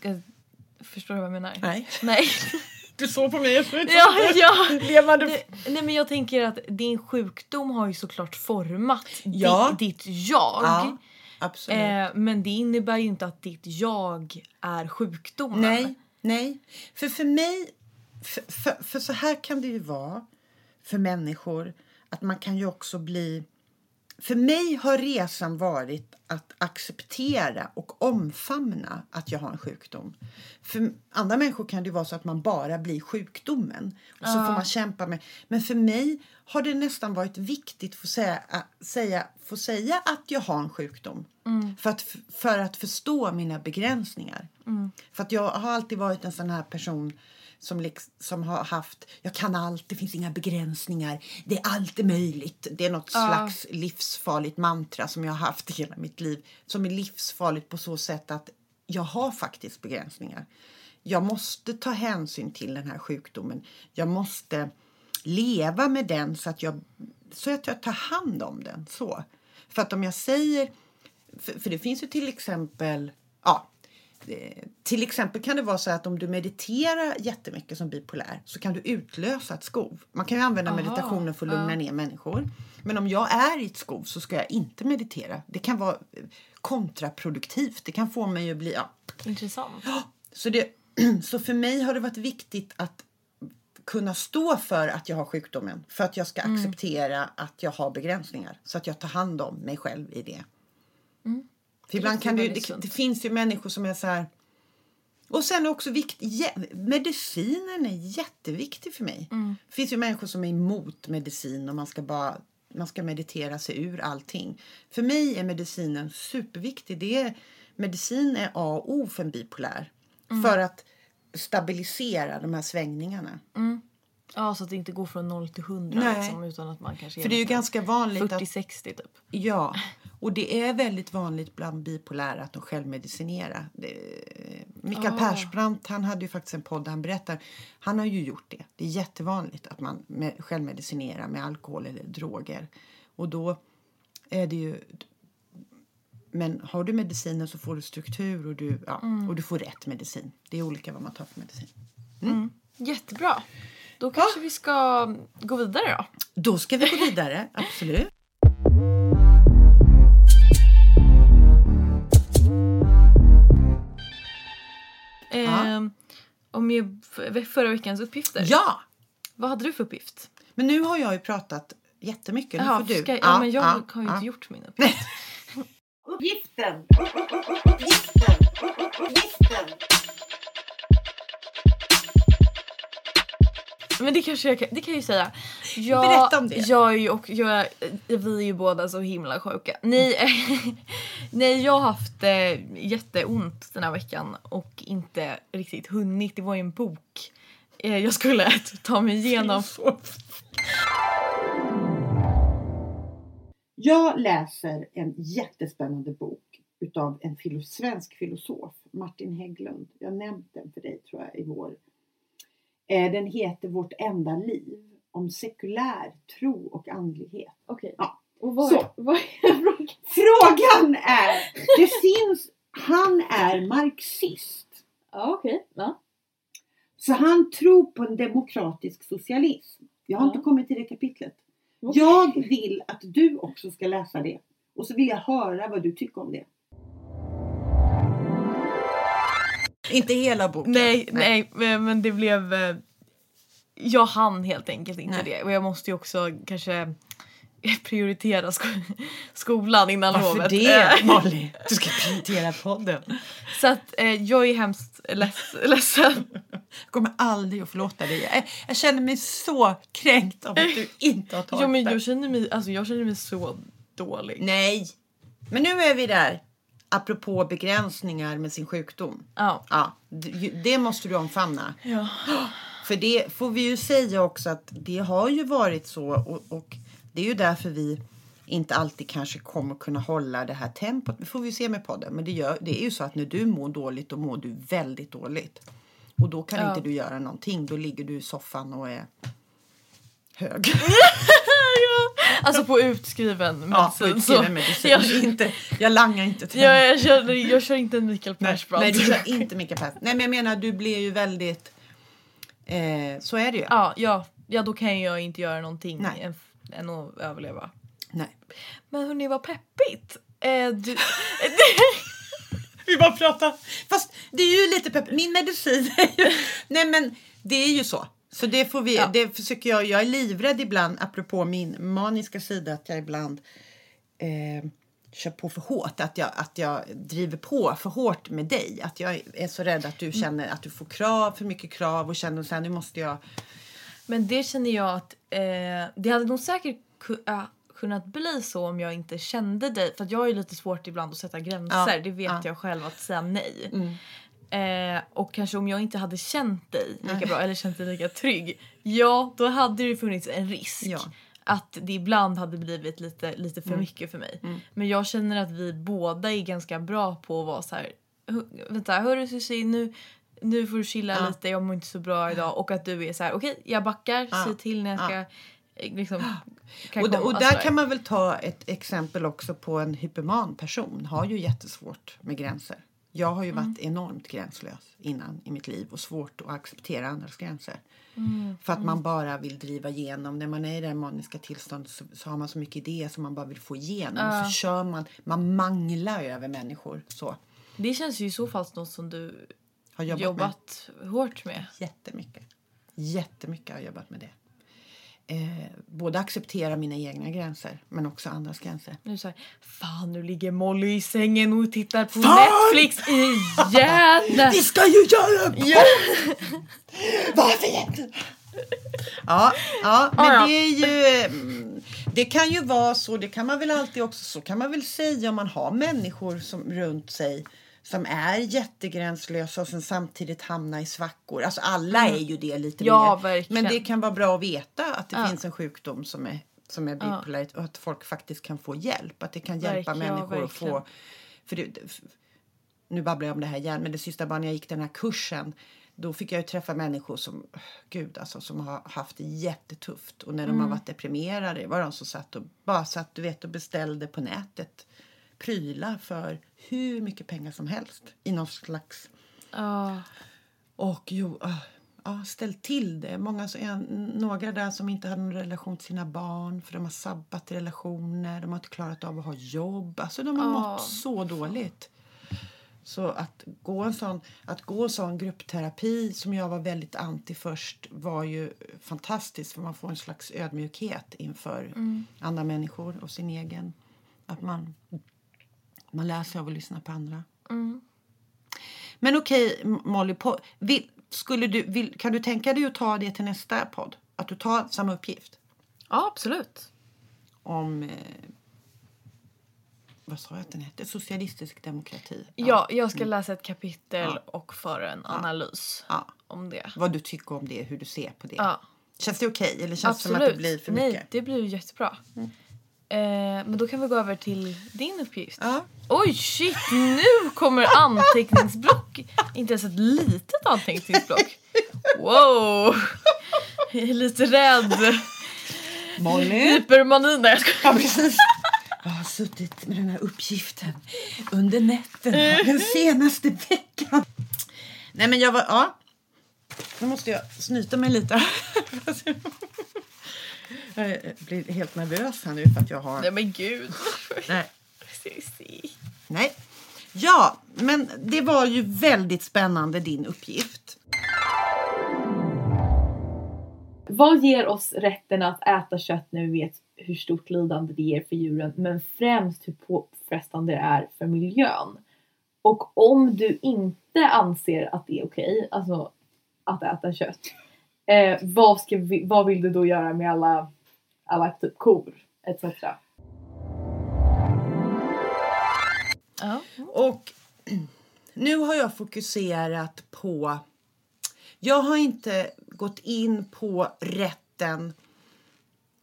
S1: förstår du vad jag menar?
S2: Nej.
S1: Nej.
S2: Du såg på mig
S1: ja, ja.
S2: Levande
S1: nej men jag tänker att din sjukdom har ju såklart format
S2: Ja.
S1: ditt, ditt jag.
S2: Ja, absolut.
S1: Eh, men det innebär ju inte att ditt jag är sjukdomen.
S2: nej, nej. För för mig, för, för, för så här kan det ju vara för människor att man kan ju också bli... För mig har resan varit att acceptera och omfamna att jag har en sjukdom. För andra människor kan det vara så att man bara blir sjukdomen. Och så får man kämpa med. Men för mig har det nästan varit viktigt att få säga, att säga, få säga att jag har en sjukdom. För, att, för att förstå mina begränsningar. För att jag har alltid varit en sån här person som, liksom, som har haft, jag kan allt, det finns inga begränsningar, det är allt är möjligt. Det är något slags livsfarligt mantra som jag har haft hela mitt liv. Som är livsfarligt på så sätt att jag har faktiskt begränsningar. Jag måste ta hänsyn till den här sjukdomen. Jag måste leva med den så att jag, så att jag tar hand om den. Så. För att om jag säger... För, för det finns ju till exempel... Ja, till exempel kan det vara så att om du mediterar jättemycket som bipolär så kan du utlösa ett skov. Man kan ju använda
S1: Aha,
S2: meditationen för att lugna
S1: ja.
S2: ner människor. Men om jag är i ett skov så ska jag inte meditera. Det kan vara eh, kontraproduktivt. Det kan få mig att bli... Ja.
S1: Intressant.
S2: Så, det, så för mig har det varit viktigt att kunna stå för att jag har sjukdomen. För att jag ska
S1: Mm.
S2: acceptera att jag har begränsningar. Så att jag tar hand om mig själv i det. För ibland kan det, det, det finns ju människor som är så här... Och sen är också viktigt, medicinen är jätteviktig för mig.
S1: Mm.
S2: Det finns ju människor som är emot medicin och man ska bara man ska meditera sig ur allting. För mig är medicinen superviktig. Det är, medicin är A och O för en bipolär.
S1: Mm.
S2: För att stabilisera de här svängningarna.
S1: Ja, så att det inte går från 0 till 100
S2: Nej.
S1: liksom, utan att man kanske
S2: För det är ju ganska vanligt att
S1: 40-60 typ.
S2: Ja, och det är väldigt vanligt bland bipolära att de självmedicinerar. Det, Mikael
S1: Ah.
S2: Persbrandt han hade ju faktiskt en podd där han berättar. Han har ju gjort det. Det är jättevanligt att man med, självmedicinerar med alkohol eller droger. Och då är det ju... Men har du medicinen så får du struktur och du, ja,
S1: Mm.
S2: och du får rätt medicin. Det är olika vad man tar för medicin.
S1: Jättebra. Då kanske vi ska gå vidare då.
S2: Då ska vi gå vidare, absolut.
S1: F- förra veckans uppgifter.
S2: Ja!
S1: Vad hade du för uppgift?
S2: Men nu har jag ju pratat jättemycket. Nu
S1: Jaha,
S2: får du.
S1: ska, ja, men jag
S2: ja,
S1: har ju
S2: ja.
S1: inte gjort min uppgift.
S2: Uppgiften! Uppgiften! Uppgiften!
S1: Men det kanske jag kan, det kan jag ju säga. Jag,
S2: Berätta om det.
S1: Jag är ju, och jag, vi är ju båda så himla sjuka. Ni, nej, jag har haft eh, jätteont den här veckan och inte riktigt hunnit. Det var ju en bok eh, jag skulle ta mig igenom.
S2: Jag läser en jättespännande bok utav en filo- svensk filosof, Martin Hägglund. Jag har nämnt den för dig tror jag i vår. Eh, Den heter Vårt enda liv om sekulär tro och andlighet.
S1: Okej.
S2: Ja.
S1: Och vad,
S2: Så.
S1: vad är frågan?
S2: Frågan är, det finns, han är marxist.
S1: Ja, okej. Ja.
S2: Så han tror på en demokratisk socialism. Jag har
S1: Ja.
S2: inte kommit till det kapitlet.
S1: Okej.
S2: Jag vill att du också ska läsa det. Och så vill jag höra vad du tycker om det. Inte hela boken.
S1: Nej, nej, men men det blev... eh, Jag hann helt enkelt inte
S2: Nej.
S1: det. Och jag måste ju också kanske prioritera sko skolan innan
S2: Varför
S1: lovet.
S2: det
S1: Eh,
S2: Molly? Du ska prioritera podden.
S1: Så att eh, jag är hemskt leds ledsen.
S2: Jag kommer aldrig att förlåta dig. Jag, jag känner mig så kränkt av att du inte har tagit
S1: Jo, men jag, känner mig, alltså, jag känner mig så dålig.
S2: Nej. Men nu är vi där. Apropå begränsningar med sin sjukdom.
S1: Ja.
S2: Ja, det det måste du omfamna.
S1: ja.
S2: För det får vi ju säga också att det har ju varit så och, och det är ju därför vi inte alltid kanske kommer kunna hålla det här tempot. Det får vi se med podden. Men det, gör, det är ju så att när du mår dåligt då mår du väldigt dåligt. Och då kan
S1: Ja.
S2: inte du göra någonting. Då ligger du i soffan och är hög.
S1: Alltså på utskriven medicin.
S2: Ja, på utskriven medicin.
S1: Jag,
S2: inte, jag langar inte till
S1: jag, jag, kör, jag kör inte en Mikael Persbrandt.
S2: nej, du kör inte Mikael Persbrandt. Nej, men jag menar du blir ju väldigt... Eh, så är det ju.
S1: Ja, ja, ja, då kan jag inte göra någonting
S2: Nej.
S1: Än, att överleva.
S2: Nej.
S1: Men hörni, vad peppigt! Eh, du,
S2: Vi bara pratar. Fast det är ju lite pepp. Min medicin är ju... Nej men det är ju så. Så det får vi,
S1: Ja.
S2: det försöker jag, jag är livrädd ibland, apropå min maniska sida, att jag ibland eh, kör på för hårt. Att jag, att jag driver på för hårt med dig. Att jag är så rädd att du känner att du får krav, för mycket krav och känner här, nu måste jag...
S1: men det känner jag att eh, det hade nog säkert ku- äh, kunnat bli så om jag inte kände dig. För jag är lite svårt ibland att sätta gränser.
S2: Ja,
S1: Det vet
S2: ja.
S1: jag själv att säga nej.
S2: Mm.
S1: Eh, och kanske om jag inte hade känt dig lika bra eller känt dig lika trygg. Ja, då hade det funnits en risk.
S2: Ja.
S1: Att det ibland hade blivit lite, lite för
S2: Mm.
S1: mycket för mig.
S2: Mm.
S1: Men jag känner att vi båda är ganska bra på att vara så här. "Hö- Vänta, hörru Susie, nu, nu får du chilla
S2: Ja.
S1: lite, jag mår inte så bra idag. Och att du är så här, okej jag backar,
S2: Ja.
S1: säg till när jag ska eh, liksom,
S2: Och, och
S1: sådär.
S2: där kan man väl ta ett exempel också på en hyperman person. Har ju jättesvårt med gränser. Jag har ju varit enormt gränslös innan i mitt liv och svårt att acceptera andras gränser. För att man bara vill driva igenom. När man är i det maniska tillståndet så, så har man så mycket idéer som man bara vill få igenom. Så kör man, man manglar över människor. Så.
S1: Det känns ju i så fall något som du
S2: Har jobbat,
S1: jobbat,
S2: med
S1: hårt med.
S2: jättemycket. Jättemycket har jag jobbat med det. Eh, både acceptera mina egna gränser men också andras gränser.
S1: Nu så här, fan nu ligger Molly i sängen och tittar på
S2: Fan!
S1: Netflix igen!
S2: Vi ska ju göra en
S1: Ja.
S2: Varför inte? Ja, ja, men
S1: Ja,
S2: det är ju... mm, Det kan ju vara så, det kan man väl alltid också, så kan man väl säga om man har människor som, runt sig som är jättegränslösa och som samtidigt hamnar i svackor. Alltså alla är ju det lite
S1: Mm. Ja,
S2: mer.
S1: verkligen.
S2: Men det kan vara bra att veta att det
S1: Ja.
S2: finns en sjukdom som är, som är bipolär och att folk faktiskt kan få hjälp. Att det kan hjälpa
S1: Verkligen, ja,
S2: människor att få... För det, nu babblar jag om det här igen, men det sista bara när jag gick den här kursen då fick jag träffa människor som, gud alltså, som har haft det jättetufft. Och när de
S1: Mm.
S2: har varit deprimerade var de som satt och bara satt du vet, och beställde på nätet prylar för hur mycket pengar som helst i någon slags
S1: Ja.
S2: och jo, ah, ja, ställ till det. Många, några där som inte hade någon relation till sina barn för de har sabbat relationer, de har inte klarat av att ha jobb. Alltså de har
S1: Ja.
S2: mått så dåligt. Så att gå, en sån, att gå en sån gruppterapi som jag var väldigt anti först var ju fantastiskt för man får en slags ödmjukhet inför andra människor och sin egen. Att man, man lär sig av att lyssna på andra. Men okej, Molly, på, vill, skulle du, vill, kan du tänka dig att ta det till nästa podd? Att du tar samma uppgift
S1: ja, absolut.
S2: om... Eh, vad sa jag att den hette? Socialistisk demokrati.
S1: Ja, jag ska läsa ett kapitel
S2: Ja.
S1: och föra en analys
S2: Ja.
S1: om det.
S2: Vad du tycker om det, hur du ser på det.
S1: Ja,
S2: Känns det okej eller känns det
S1: absolut.
S2: som att det blir för
S1: Nej,
S2: mycket? Mm.
S1: det blir jättebra. Eh, men då kan vi gå över till din uppgift.
S2: Ja.
S1: Oj, shit! Nu kommer anteckningsblock. Inte ens ett litet anteckningsblock. Wow! Jag är lite rädd.
S2: Molly?
S1: Hypermani. Nej, jag skojar.
S2: Ja, precis. Jag har suttit med den här uppgiften under nätterna den senaste veckan. Nej, men jag var... Ja. Nu måste jag snyta mig lite. Jag blir helt nervös här nu för att jag har...
S1: Nej men gud.
S2: Nej. Nej. Ja, men det var ju väldigt spännande din uppgift.
S3: Vad ger oss rätten att äta kött när vi vet hur stort lidande det ger för djuren men främst hur påfrestande det är för miljön? Och om du inte anser att det är okej, alltså att äta kött, eh, vad, ska vi, vad vill du då göra med alla, alla typ kor etc?
S1: Ja.
S2: Och nu har jag fokuserat på... Jag har inte gått in på rätten...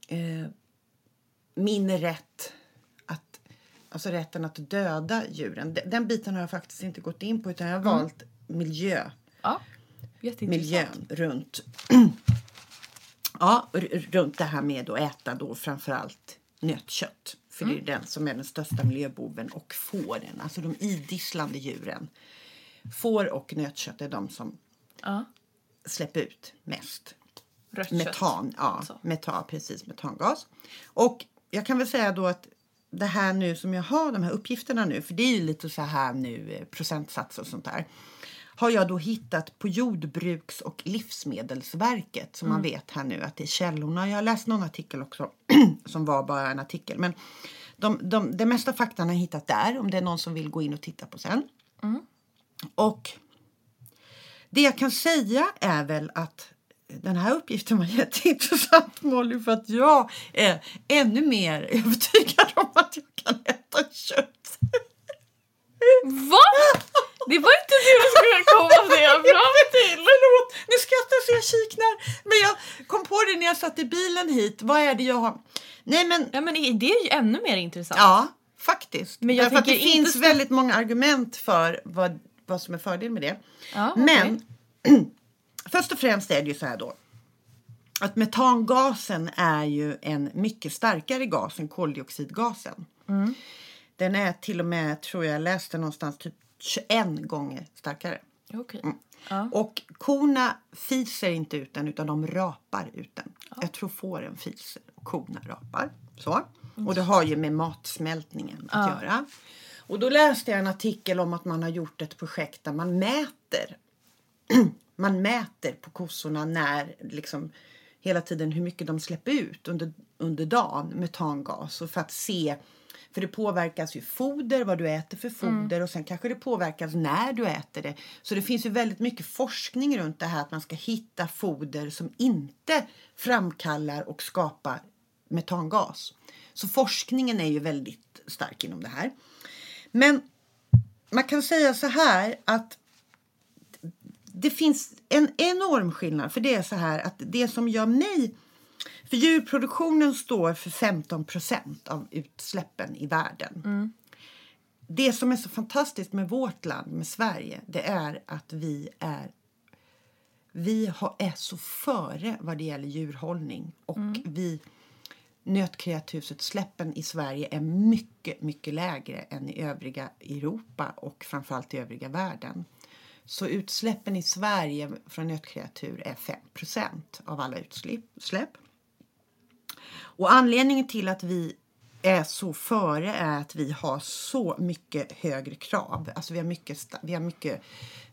S2: Eh, min rätt att... Alltså rätten att döda djuren. Den, den biten har jag faktiskt inte gått in på utan jag har valt miljö.
S1: ja. Jätteintressant.
S2: Miljön runt... ja, runt det här med att äta då framförallt nötkött. För det är den som är den största miljöboven och fåren, alltså de idisslande djuren. Får och nötkött är de som
S1: Ja.
S2: släpper ut mest.
S1: Rött
S2: Metan,
S1: kött.
S2: ja.
S1: alltså.
S2: Metan, precis, metangas. Och jag kan väl säga då att det här nu som jag har, de här uppgifterna nu, för det är ju lite så här nu eh, procentsatser och sånt där. Har jag då hittat på Jordbruks och livsmedelsverket som man vet här nu att det är källorna. Jag har läst någon artikel också som var bara en artikel. Men de, de, det mesta faktan har jag hittat där om det är någon som vill gå in och titta på sen. Och det jag kan säga är väl att den här uppgiften var jätteintressant Molly för att jag är ännu mer övertygad om att jag kan äta kött.
S1: Va? Det var inte det du skulle komma det fram till.
S2: Förlåt, nu skrattar så jag kiknar. Men jag kom på det när jag satt i bilen hit. Vad är det jag har? Nej men
S1: Ja men det är ju ännu mer intressant.
S2: Ja, faktiskt.
S1: Men jag
S2: Därför att det
S1: inte
S2: finns väldigt många argument för vad, vad som är fördel med det.
S1: Ja, okej.
S2: Men först och främst är det ju så här då. Att metangasen är ju en mycket starkare gas än koldioxidgasen.
S1: Mm.
S2: Den är till och med, tror jag läste någonstans, typ 21 gånger starkare.
S1: Okej.
S2: Mm.
S1: Ja.
S2: Och korna fiser inte ut den utan de rapar ut den. Jag tror fåren fiser och korna rapar. Så. Och det har ju med matsmältningen att
S1: Ja.
S2: göra. Och då läste jag en artikel om att man har gjort ett projekt där man mäter man mäter på kossorna när liksom hela tiden hur mycket de släpper ut under, under dagen metangas och för att se för det påverkas ju foder, vad du äter för foder och sen kanske det påverkas när du äter det. Så det finns ju väldigt mycket forskning runt det här att man ska hitta foder som inte framkallar och skapar metangas. Så forskningen är ju väldigt stark inom det här. Men man kan säga så här att det finns en enorm skillnad. För det är så här att det som gör mig... För djurproduktionen står för 15 procent av utsläppen i världen. Det som är så fantastiskt med vårt land, med Sverige, det är att vi är vi har, är så före vad det gäller djurhållning. Och vi nötkreatursutsläppen i Sverige är mycket, mycket lägre än i övriga Europa och framförallt i övriga världen. Så utsläppen i Sverige från nötkreatur är 5% av alla utsläpp. Och anledningen till att vi är så före är att vi har så mycket högre krav. Alltså vi har mycket, vi har mycket,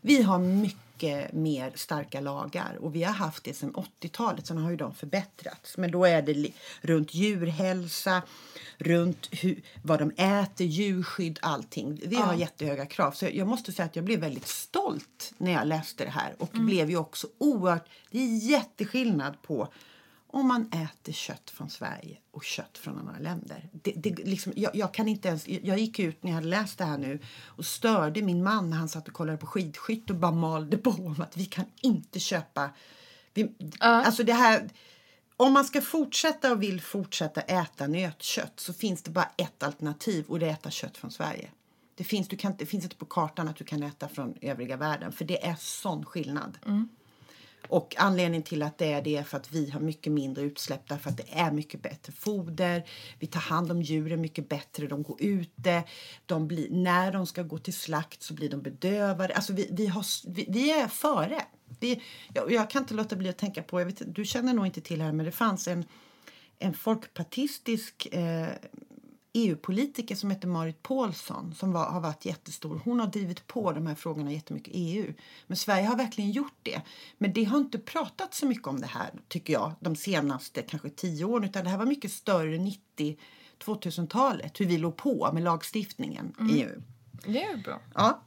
S2: vi har mycket mer starka lagar och vi har haft det sedan 80-talet. Sen har ju de förbättrats. Men då är det runt djurhälsa, runt hur, vad de äter, djurskydd, allting. Vi har jättehöga krav. Så jag måste säga att jag blev väldigt stolt när jag läste det här och blev ju också oerhört... Det är jätteskillnad på om man äter kött från Sverige och kött från andra länder. Det, det, liksom, jag, jag, kan inte ens, jag gick ut när jag hade läst det här nu och störde min man när han satt och kollade på skidskytt och bara malde på om att vi kan inte köpa... Vi, Alltså det här... Om man ska fortsätta och vill fortsätta äta nötkött så finns det bara ett alternativ och det är att äta kött från Sverige. Det finns, du kan, det finns inte på kartan att du kan äta från övriga världen för det är sån skillnad. Och anledningen till att det är det är för att vi har mycket mindre utsläpp därför att det är mycket bättre foder. Vi tar hand om djuren mycket bättre. De går ute. De blir, när de ska gå till slakt så blir de bedövade. Alltså vi, vi, har, vi, vi är före. Vi, jag, jag kan inte låta bli att tänka på, jag vet, du känner nog inte till det här men det fanns en, en folkpartistisk eh, EU-politiker som heter Marit Paulsson som var, har varit jättestor. Hon har drivit på de här frågorna jättemycket i EU. Men Sverige har verkligen gjort det. Men det har inte pratat så mycket om det här tycker jag de senaste kanske tio åren utan det här var mycket större 90 2000-talet hur vi låg på med lagstiftningen i EU.
S1: Det är bra.
S2: Ja.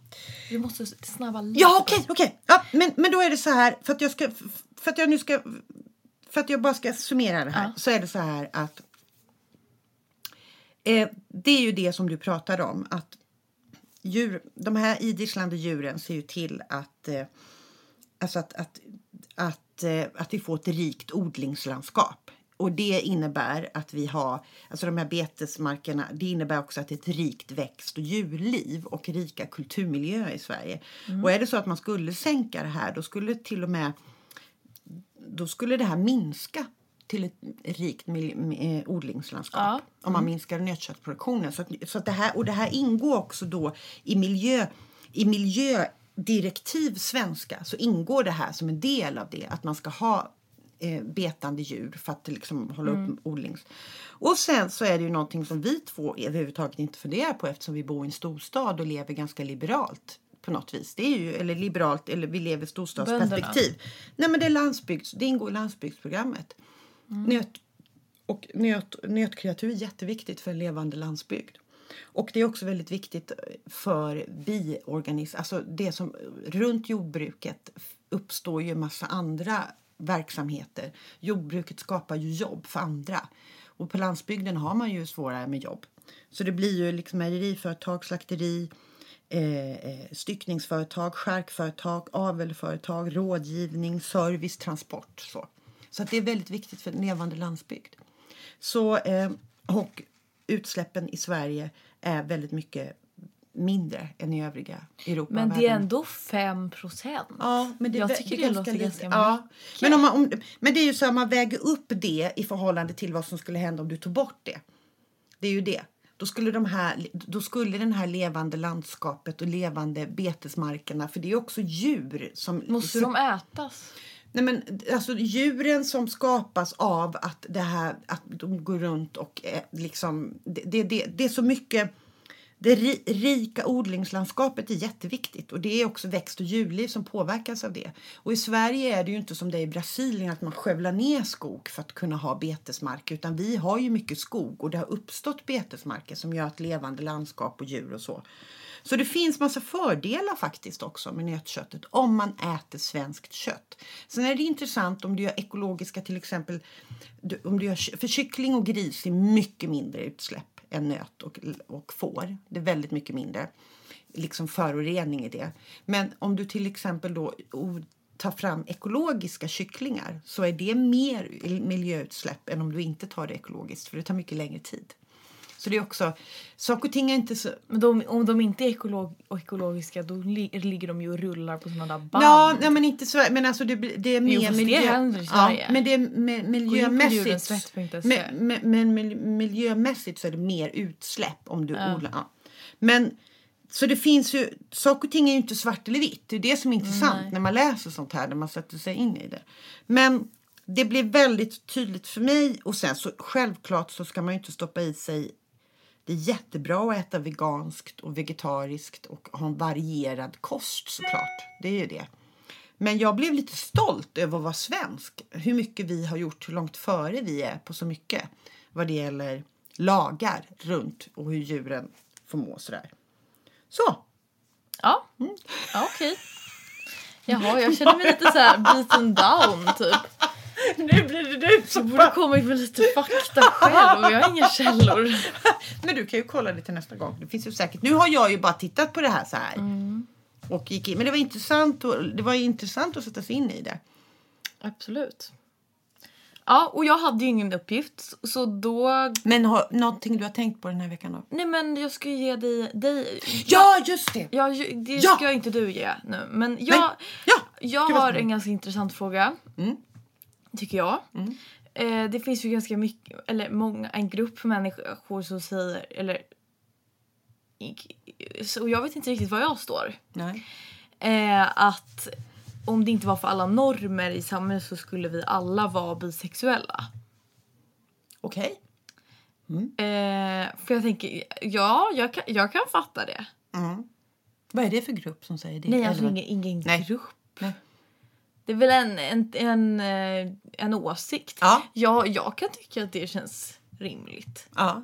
S1: Vi måste snabba lite.
S2: Ja, okej, okej. Ja, men, men då är det så här, för att jag ska, för att jag nu ska, för att jag bara ska summera det här,
S1: Ja.
S2: så är det så här att eh, det är ju det som du pratade om, att djur, de här idisslande djuren ser ju till att, eh, alltså att, att, att, eh, att vi får ett rikt odlingslandskap. Och det innebär att vi har, alltså de här betesmarkerna, det innebär också att det är ett rikt växt och djurliv och rika kulturmiljöer i Sverige. Och är det så att man skulle sänka det här, då skulle till och med då skulle det här minska till ett rikt eh, odlingslandskap
S1: Ja.
S2: om man minskar nötköttsproduktionen. Så att, så att det här, och det här ingår också då i miljö i miljödirektiv svenska så ingår det här som en del av det att man ska ha eh, betande djur för att liksom hålla upp odlings... Och sen så är det ju någonting som vi två överhuvudtaget inte funderar på eftersom vi bor i en storstad och lever ganska liberalt på något vis. Det är ju, eller liberalt, eller vi lever i storstadsperspektiv. Nej men det är landsbygds, det ingår i landsbygdsprogrammet. Mm. Nöt, och nöt, nötkreatur är jätteviktigt för en levande landsbygd. Och det är också väldigt viktigt för biorganism, alltså det som runt jordbruket uppstår ju en massa andra verksamheter. Jordbruket skapar ju jobb för andra. Och på landsbygden har man ju svårare med jobb. Så det blir ju liksom mejeriföretag, slakteri, eh, eh, styckningsföretag, skärkföretag, avelföretag, rådgivning, service, transport. Så, så det är väldigt viktigt för en levande landsbygd. Så, eh, och utsläppen i Sverige är väldigt mycket mindre än i övriga Europa.
S1: Men det är ändå 5 procent.
S2: Ja, men det,
S1: Jag tycker
S2: är
S1: det låter
S2: lite.
S1: ganska
S2: ja. men, om man, om, men det är ju så att man väger upp det i förhållande till vad som skulle hända om du tog bort det. Det är ju det. då skulle, de här, då skulle den här levande landskapet och levande betesmarkerna, för det är också djur som...
S1: Måste de ätas?
S2: Nej, men, alltså, djuren som skapas av att, det här, att de går runt och eh, liksom... Det, det, det, det är så mycket... Det ri, rika odlingslandskapet är jätteviktigt och det är också växt och djurliv som påverkas av det. Och i Sverige är det ju inte som det är i Brasilien att man skövlar ner skog för att kunna ha betesmark utan vi har ju mycket skog och det har uppstått betesmarker som gör ett levande landskap och djur och så. Så det finns massa fördelar faktiskt också med nötköttet om man äter svenskt kött. Sen är det intressant om du gör ekologiska till exempel, om du gör, för kyckling och gris är mycket mindre utsläpp än nöt och, och får. Det är väldigt mycket mindre liksom förorening i det. Men om du till exempel då tar fram ekologiska kycklingar så är det mer miljöutsläpp än om du inte tar det ekologiskt för det tar mycket längre tid. Så det är också, saker och ting är inte så...
S1: Men de, om de inte är ekolog, ekologiska då li, ligger de ju och rullar på sådana där band.
S2: Ja, nej, men inte så. Men alltså det, det är mer
S1: jo,
S2: miljö...
S1: det händer i Sverige.
S2: Ja, men det är med, miljömässigt...
S1: Men,
S2: men, men, men miljömässigt så är det mer utsläpp om du
S1: Ja.
S2: odlar. Ja. Men så det finns ju, saker och ting är ju inte svart eller vitt. Det är det som är intressant
S1: Nej.
S2: när man läser sånt här, när man sätter sig in i det. Men det blir väldigt tydligt för mig och sen så självklart så ska man ju inte stoppa i sig det är jättebra att äta veganskt och vegetariskt och ha en varierad kost såklart. Det är ju det. Men jag blev lite stolt över att vara svensk. Hur mycket vi har gjort, hur långt före vi är på så mycket. Vad det gäller lagar runt och hur djuren får må sådär. Så,
S1: Ja, ja okej. Jaha, jag känner mig lite så här beaten down typ.
S2: nu blir det du
S1: Jag borde kommit med lite fakta själv och jag har inga källor.
S2: Men du kan ju kolla det till nästa gång. Det finns ju säkert. Nu har jag ju bara tittat på det här så här. Och gick in. Men det var intressant, och, det var intressant att sätta sig in i det.
S1: Absolut. Ja, och jag hade ju ingen uppgift så då...
S2: Men har, någonting du har tänkt på den här veckan då?
S1: Nej men jag ska ju ge dig... dig
S2: Ja, just det!
S1: Ja, det
S2: Ja!
S1: ska inte du ge nu. Men jag,
S2: Men, ja!
S1: jag har en ganska intressant fråga.
S2: Mm.
S1: Tycker jag.
S2: Mm.
S1: Eh, det finns ju ganska mycket, eller många, en grupp människor som säger, eller... Så jag vet inte riktigt var jag står.
S2: Nej.
S1: Eh, att om det inte var för alla normer i samhället så skulle vi alla vara bisexuella.
S2: Okej.
S1: Eh, för jag tänker, ja, jag kan, jag kan fatta det.
S2: Mm. Vad är det för grupp som säger det?
S1: Nej, alltså ingen, ingen
S2: Nej.
S1: grupp.
S2: Nej.
S1: Det är väl en, en, en, eh, en åsikt.
S2: Ja.
S1: Jag, jag kan tycka att det känns rimligt.
S2: ja.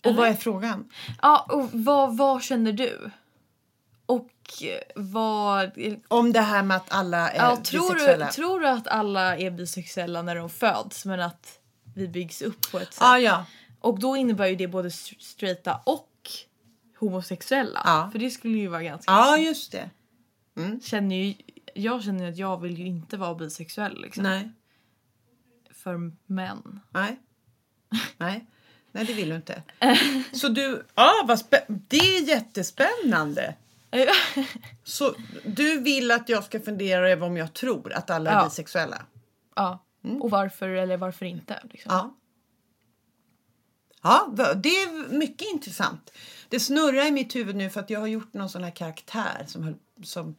S2: Och
S1: Eller?
S2: vad är frågan?
S1: Ja, och vad, vad känner du? Och eh, vad...
S2: Om det här med att alla är
S1: Ja, tror,
S2: bisexuella.
S1: du, tror du att alla är bisexuella när de föds men att vi byggs upp på ett sätt?
S2: Ja, ja.
S1: Och då innebär ju det både st- straighta och homosexuella.
S2: Ja.
S1: För det skulle ju vara ganska...
S2: ja, just det.
S1: Känner ju, jag känner ju att jag vill ju inte vara bisexuell liksom.
S2: Nej.
S1: För män.
S2: Nej. Nej. Nej, det vill du inte. Så du... Ja, vad. Det är jättespännande. Så du vill att jag ska fundera över om jag tror att alla är
S1: Ja.
S2: bisexuella?
S1: ja. Och varför eller varför inte. Liksom.
S2: Ja. Ja, det är mycket intressant. Det snurrar i mitt huvud nu för att jag har gjort någon sån här karaktär som, höll, som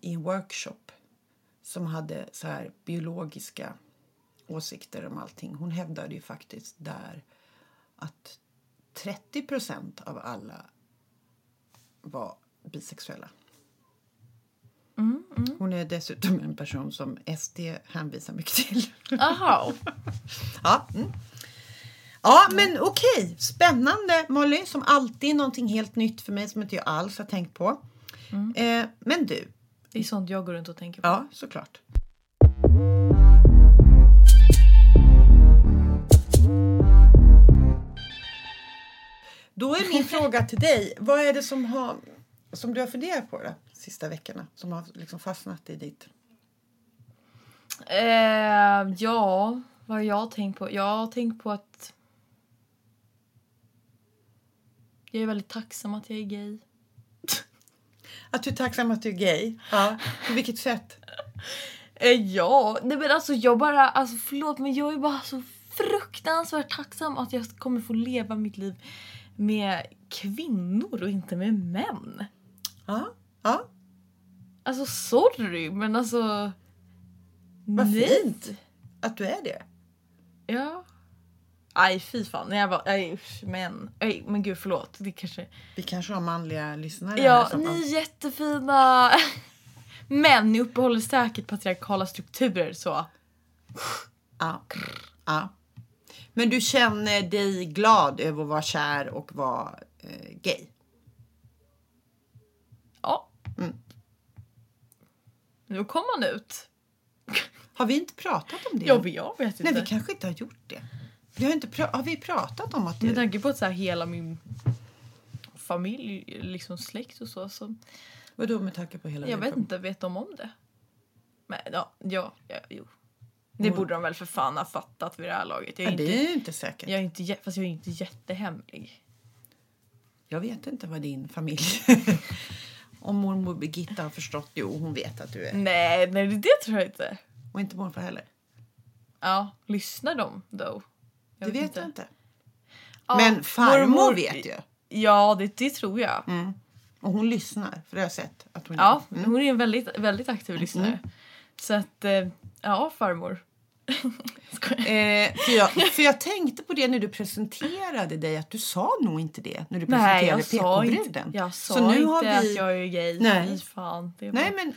S2: i en workshop som hade så här biologiska åsikter om allting. Hon hävdade ju faktiskt där att 30 procent av alla var bisexuella. Hon är dessutom en person som SD hänvisar mycket till.
S1: Aha.
S2: Ja, mm. Ja men okej. Spännande Molly. Som alltid någonting helt nytt för mig som inte jag alls har tänkt på. Eh, men du,
S1: Det är sånt jag går runt och tänker på.
S2: ja såklart. Då är min fråga till dig. Vad är det som, har, som du har funderat på de sista veckorna? Som har liksom fastnat i ditt...
S1: Eh, ja, vad har jag tänkt på? Jag har tänkt på att jag är väldigt tacksam att jag är gay.
S2: Att du är tacksam att du är gay. Ja. På vilket sätt?
S1: Eh, ja, nej men alltså jag bara, alltså förlåt men jag är bara så fruktansvärt tacksam att jag kommer få leva mitt liv med kvinnor och inte med män.
S2: Ja, ja.
S1: Alltså sorry men alltså...
S2: Vad fint. Att du är det.
S1: Ja. Aj fy fan. Jag bara, aj, usch, men, aj, men gud förlåt. Det kanske...
S2: Vi kanske har manliga lyssnare här
S1: Ja,
S2: fall.
S1: ni är jättefina. Men ni uppehåller säkert patriarkala strukturer så.
S2: Ja. ja. Men du känner dig glad över att vara kär och vara eh, gay?
S1: Ja.
S2: Mm.
S1: Nu kom han ut.
S2: Har vi inte pratat om det?
S1: Jag, jag vet inte.
S2: Nej, vi kanske inte har gjort det. Vi har, inte pra- har vi pratat om att
S1: Med
S2: det...
S1: tanke på att så här, hela min familj, liksom släkt och så. så
S2: Vadå med tanke på hela
S1: jag vet inte, vet de om det? Men ja, ja, ja jo. Det borde de väl för fan ha fattat vid det här laget. Jag är,
S2: Ja,
S1: inte,
S2: det är ju inte säkert.
S1: jag är inte, fast jag är inte jättehemlig.
S2: Jag vet inte vad din familj... Om mormor Birgitta har förstått. Jo, hon vet att du är.
S1: Nej, nej det tror jag inte.
S2: Och inte morfar heller.
S1: Ja, lyssnar de då?
S2: Det vet jag inte.
S1: Ja,
S2: Men farmor
S1: mormor-
S2: vet ju.
S1: Ja, det, det tror jag.
S2: Mm. Och hon lyssnar, för det har jag sett att hon
S1: Ja,
S2: gör.
S1: hon är en väldigt, väldigt aktiv lyssnare. Så att, eh, ja farmor.
S2: Eh, för, jag, för jag tänkte på det när du presenterade dig, att du sa nog inte det när du
S1: Nej,
S2: presenterade
S1: jag sa inte,
S2: PK-bruden.
S1: jag sa
S2: Så nu
S1: inte
S2: har vi-
S1: att jag är gay.
S2: Nej.
S1: Fy fan.
S2: Nej,
S1: bara...
S2: men,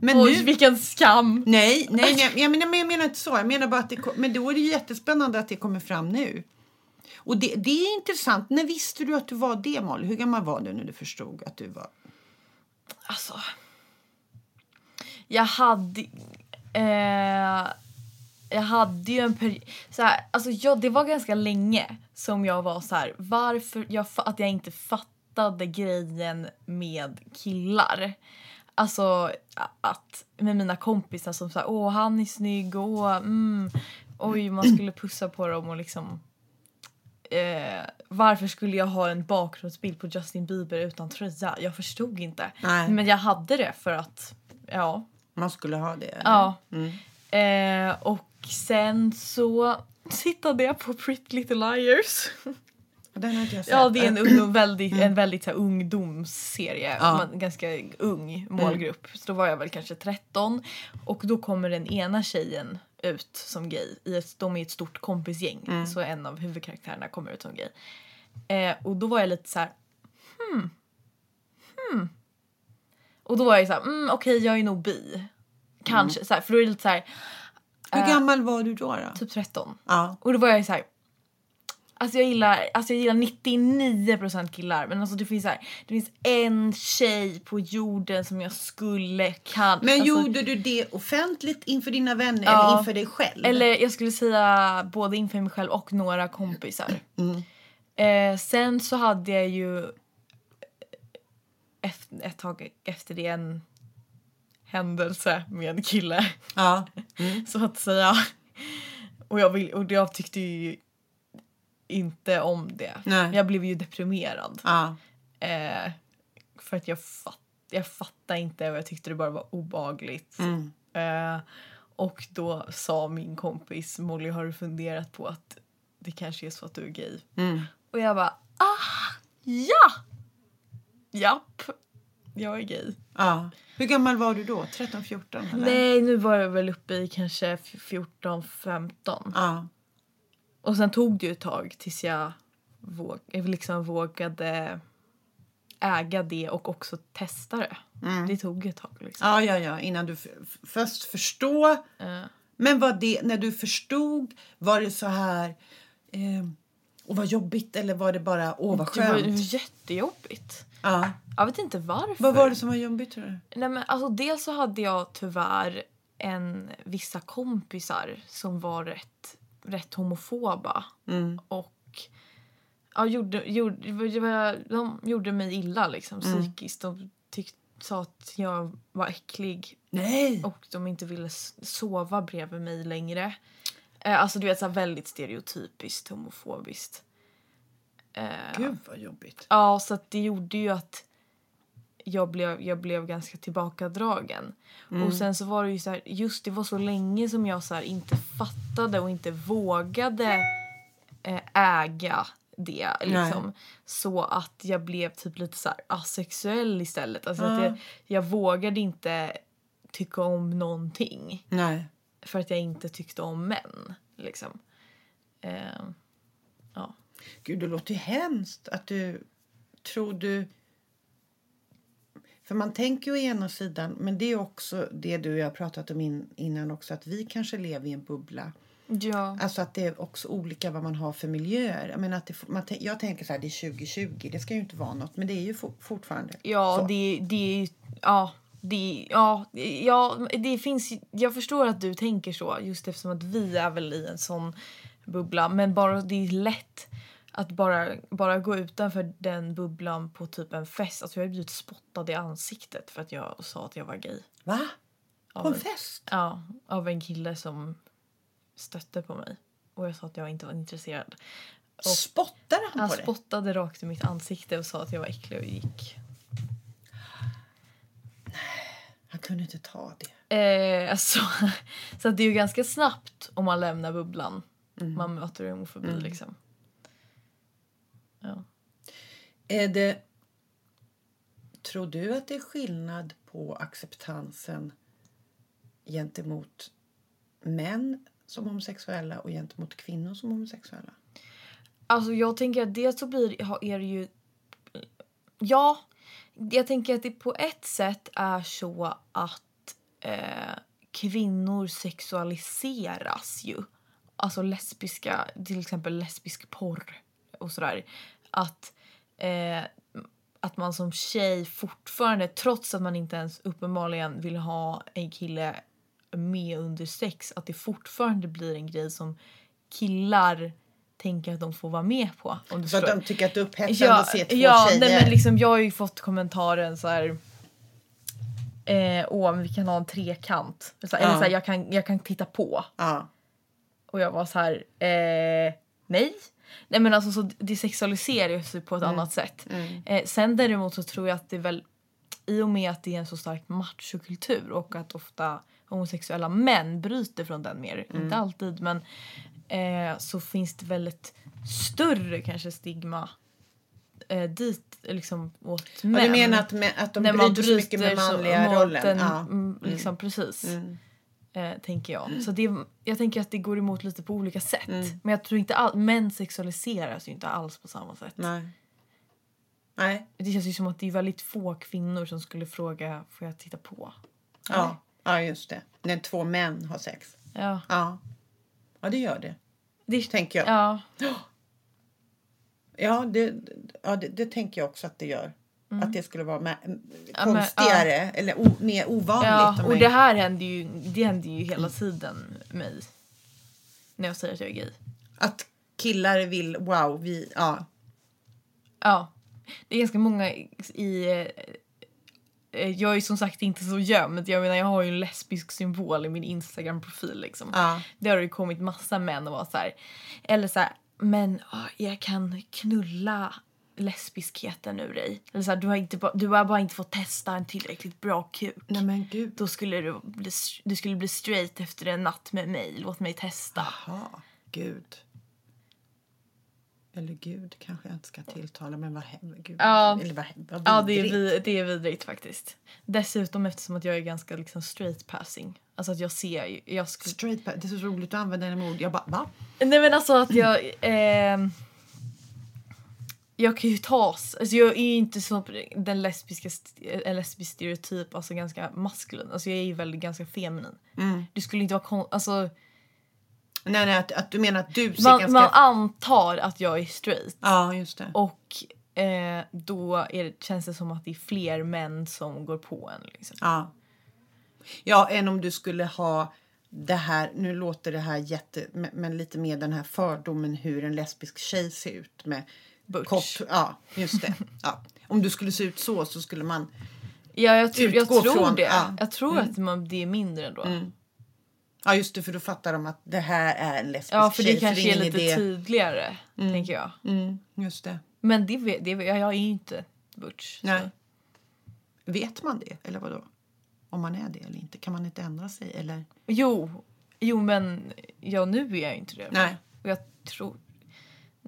S2: men
S1: Oj,
S2: nu...
S1: vilken skam!
S2: Nej, nej, nej jag, menar, men jag menar inte så. Jag menar bara att det, men då är det jättespännande att det kommer fram nu. Och det, det är intressant. När visste du att du var det, Molly? Hur gammal var du när du förstod att du var...
S1: Alltså. Jag hade... Eh, jag hade ju en period... Alltså jag, det var ganska länge som jag var så här... Varför jag, att jag inte fattade grejen med killar. Alltså att med mina kompisar som sa åh han är snygg, åh mm, oj man skulle pussa på dem och liksom eh, varför skulle jag ha en bakgrundsbild på Justin Bieber utan tröja? Jag förstod inte.
S2: Nej.
S1: Men jag hade det för att, ja.
S2: Man skulle ha det? eller?
S1: ja.
S2: Mm.
S1: Eh, och sen så tittade jag på Pretty Little Liars.
S2: Den har inte jag sett.
S1: Ja, det är en, ung, väldigt, en väldigt så här, ungdomsserie.
S2: Ja.
S1: Man, ganska ung målgrupp. Så då var jag väl kanske 13. Och då kommer den ena tjejen ut som gay. I ett, de är ett stort kompisgäng. Så en av huvudkaraktärerna kommer ut som gay. Eh, och då var jag lite så här. Hmm. Hmm. Och då var jag så här, mm, okej jag är nog bi. Kanske. Så här, för då är det lite så här.
S2: Hur
S1: eh,
S2: gammal var du då? då?
S1: Typ 13.
S2: Ja.
S1: Och då var jag så här. Alltså jag gillar, alltså jag gillar 99% killar men alltså det finns här, det finns en tjej på jorden som jag skulle kan
S2: Men
S1: alltså,
S2: gjorde du det offentligt inför dina vänner
S1: Ja.
S2: eller inför dig själv?
S1: Eller jag skulle säga både inför mig själv och några kompisar.
S2: Mm.
S1: Eh, sen så hade jag ju efter, ett tag efter det en händelse med en kille.
S2: Ja.
S1: så att säga. Och jag, vill, och jag tyckte ju inte om det.
S2: Nej.
S1: Jag blev ju deprimerad.
S2: Ja.
S1: Eh, för att jag, fatt, jag fattade inte och jag tyckte det bara var obagligt.
S2: Mm.
S1: Eh, och då sa min kompis Molly har du funderat på att det kanske är så att du är gay?
S2: Mm.
S1: Och jag bara ah ja! Japp, jag är gay.
S2: ja. Hur gammal var du då? 13, 14? Eller?
S1: Nej, nu var jag väl uppe i kanske 14, 15.
S2: Ja.
S1: Och sen tog det ju ett tag tills jag våg, jag liksom vågade äga det och också testa det. Det tog ett tag liksom.
S2: ja, ja, ja. Innan du först förstå.
S1: Eh,
S2: Men var det, när du förstod, var det så här... Eh, och vad jobbigt eller var det bara åh vad
S1: det var
S2: skönt?
S1: jättejobbigt.
S2: Ja.
S1: Jag vet inte varför.
S2: Vad var det som var jobbigt tror du?
S1: Nej, men alltså, dels så hade jag tyvärr en, vissa kompisar som var rätt, rätt homofoba.
S2: Mm.
S1: Och ja, gjorde, gjorde, de gjorde mig illa liksom, psykiskt. De tyck, sa att jag var äcklig
S2: Nej!
S1: och de inte ville sova bredvid mig längre. Eh, alltså du vet så här, väldigt stereotypiskt homofobiskt. Eh,
S2: Gud vad jobbigt.
S1: Ja, så att det gjorde ju att jag blev, jag blev ganska tillbakadragen.
S2: Mm.
S1: Och sen så var det ju så här, just det var så länge som jag så inte fattade och inte vågade eh, äga det. Liksom. Så att jag blev typ lite så asexuell istället. Alltså att
S2: Ja.
S1: jag, jag vågade inte tycka om någonting.
S2: Nej.
S1: För att jag inte tyckte om män. Liksom. Eh, ja.
S2: Gud, det låter ju hemskt att du... Tror du... För man tänker ju å ena sidan, men det är också det du och jag har pratat om in, innan också, att vi kanske lever i en bubbla.
S1: Ja.
S2: Alltså att det är också olika vad man har för miljöer. Jag, menar att det, man, jag tänker så här, det är 2020, det ska ju inte vara något, men det är ju for, fortfarande
S1: Ja,
S2: så.
S1: det, det är ju... Ja, det, ja, ja, det finns Jag förstår att du tänker så just eftersom att vi är väl i en sån bubbla. Men bara det är lätt att bara, bara gå utanför den bubblan på typ en fest. Alltså jag har blivit spottad i ansiktet för att jag sa att jag var gay.
S2: Va? På en fest?
S1: Ja, av en kille som stötte på mig. Och jag sa att jag inte var intresserad.
S2: Spottade han,
S1: Han
S2: på dig?
S1: spottade rakt i mitt ansikte och sa att jag var äcklig och gick.
S2: Han kunde inte ta det.
S1: Eh, alltså, så det är ju ganska snabbt om man lämnar bubblan. Man möter homofobi liksom. Ja.
S2: Är det... Tror du att det är skillnad på acceptansen gentemot män som homosexuella och gentemot kvinnor som homosexuella?
S1: Alltså jag tänker att dels så blir är det ju... Ja, jag tänker att det på ett sätt är så att eh, kvinnor sexualiseras ju. Alltså lesbiska, till exempel lesbisk porr och sådär. Att, eh, att man som tjej fortfarande, trots att man inte ens uppenbarligen vill ha en kille med under sex, att det fortfarande blir en grej som killar tänker att de får vara med på. Om du
S2: Så att de tycker att det är upphetsande
S1: Ja,
S2: att se två
S1: ja
S2: tjejer?
S1: nej, men liksom, jag har ju fått kommentaren så här. Eh, åh, men vi kan ha en trekant. Så, här, Eller
S2: Ja.
S1: så här, jag, kan, jag kan titta på.
S2: Ja.
S1: Och jag var så här, eh, nej. Nej men alltså så det sexualiseras ju på ett annat sätt.
S2: Mm.
S1: Eh, sen däremot så tror jag att det är väl i och med att det är en så stark machokultur och att ofta homosexuella män bryter från den mer,
S2: Mm.
S1: inte alltid men eh, så finns det väl ett större kanske stigma eh, dit liksom åt män.
S2: Och du menar att, att de
S1: man
S2: bryter så mycket med manliga rollen?
S1: Den,
S2: ja.
S1: mm, liksom precis.
S2: Mm.
S1: Eh, tänker jag. Så det, jag tänker att det går emot lite på olika sätt.
S2: Mm.
S1: Men jag tror inte all, män sexualiseras ju inte alls på samma sätt.
S2: Nej. Nej.
S1: Det känns ju som att det är väldigt få kvinnor som skulle fråga får jag titta på?
S2: Ja. ja, just det. När två män har sex.
S1: Ja.
S2: Ja. Ja, det gör det.
S1: Det,
S2: Tänker jag.
S1: ja.
S2: Ja, det, ja, det, det tänker jag också att det gör. Att det skulle vara med,
S1: men,
S2: konstigare eller o, mer ovanligt.
S1: ja. Och
S2: mig.
S1: det här händer ju, det händer ju hela tiden mig. När jag säger att jag är gay.
S2: Att killar vill, wow, vi, ja.
S1: Ja. Det är ganska många i... eh, Jag är som sagt inte så gömd. Jag menar jag har ju en lesbisk symbol i min Instagram-profil liksom.
S2: ja.
S1: Det har ju kommit massa män och vara så här. Eller så här, men jag kan knulla lesbiskheten ur dig. Eller så här, du, har inte, du har bara inte fått testa en tillräckligt bra kuk.
S2: Nej men gud.
S1: Då skulle du bli, du skulle bli straight efter en natt med mig. Låt mig testa.
S2: Jaha, gud. Eller gud kanske jag inte ska tilltala, men vad. Gud.
S1: Ja.
S2: Eller vad, vad
S1: Ja, det är,
S2: vidrigt.
S1: vi, det är vidrigt faktiskt. Dessutom eftersom att jag är ganska liksom straight passing. Alltså att jag ser jag skulle...
S2: Straight back. Det är så roligt att använda den ord. Jag bara, va?
S1: Nej men alltså att jag... ehm, jag kan ju tas... Alltså jag är ju inte så den lesbiska en lesbisk stereotyp, alltså ganska maskulin. Alltså jag är ju väldigt ganska feminin.
S2: Mm.
S1: Du skulle inte vara kon- alltså
S2: Nej, nej, att, att du menar att du ser
S1: man,
S2: ganska...
S1: man antar att jag är straight.
S2: Ja, just det.
S1: Och eh, då det, känns det som att det är fler män som går på en. Liksom.
S2: Ja. ja, än om du skulle ha det här, nu låter det här jätte, men- men lite mer den här fördomen hur en lesbisk tjej ser ut med
S1: Butch.
S2: kort, ja, just det. Ja. Om du skulle se ut så så skulle man,
S1: Ja, jag, tror- jag
S2: Utgå
S1: tror
S2: från-
S1: det.
S2: ja.
S1: Jag tror att man, det är mindre ändå.
S2: ja just det för då fattar de att det här är en lesbisk
S1: Ja, för
S2: tjej.
S1: det kanske är
S2: ingen
S1: lite
S2: idé.
S1: tydligare, tänker jag.
S2: Mm, just det.
S1: Men det, det, jag är ju inte butch.
S2: Nej.
S1: Så.
S2: Vet man det, eller vadå? Om man är det eller inte? Kan man inte ändra sig? Eller?
S1: Jo, jo men ja, nu är jag inte det.
S2: Nej.
S1: Och jag tror...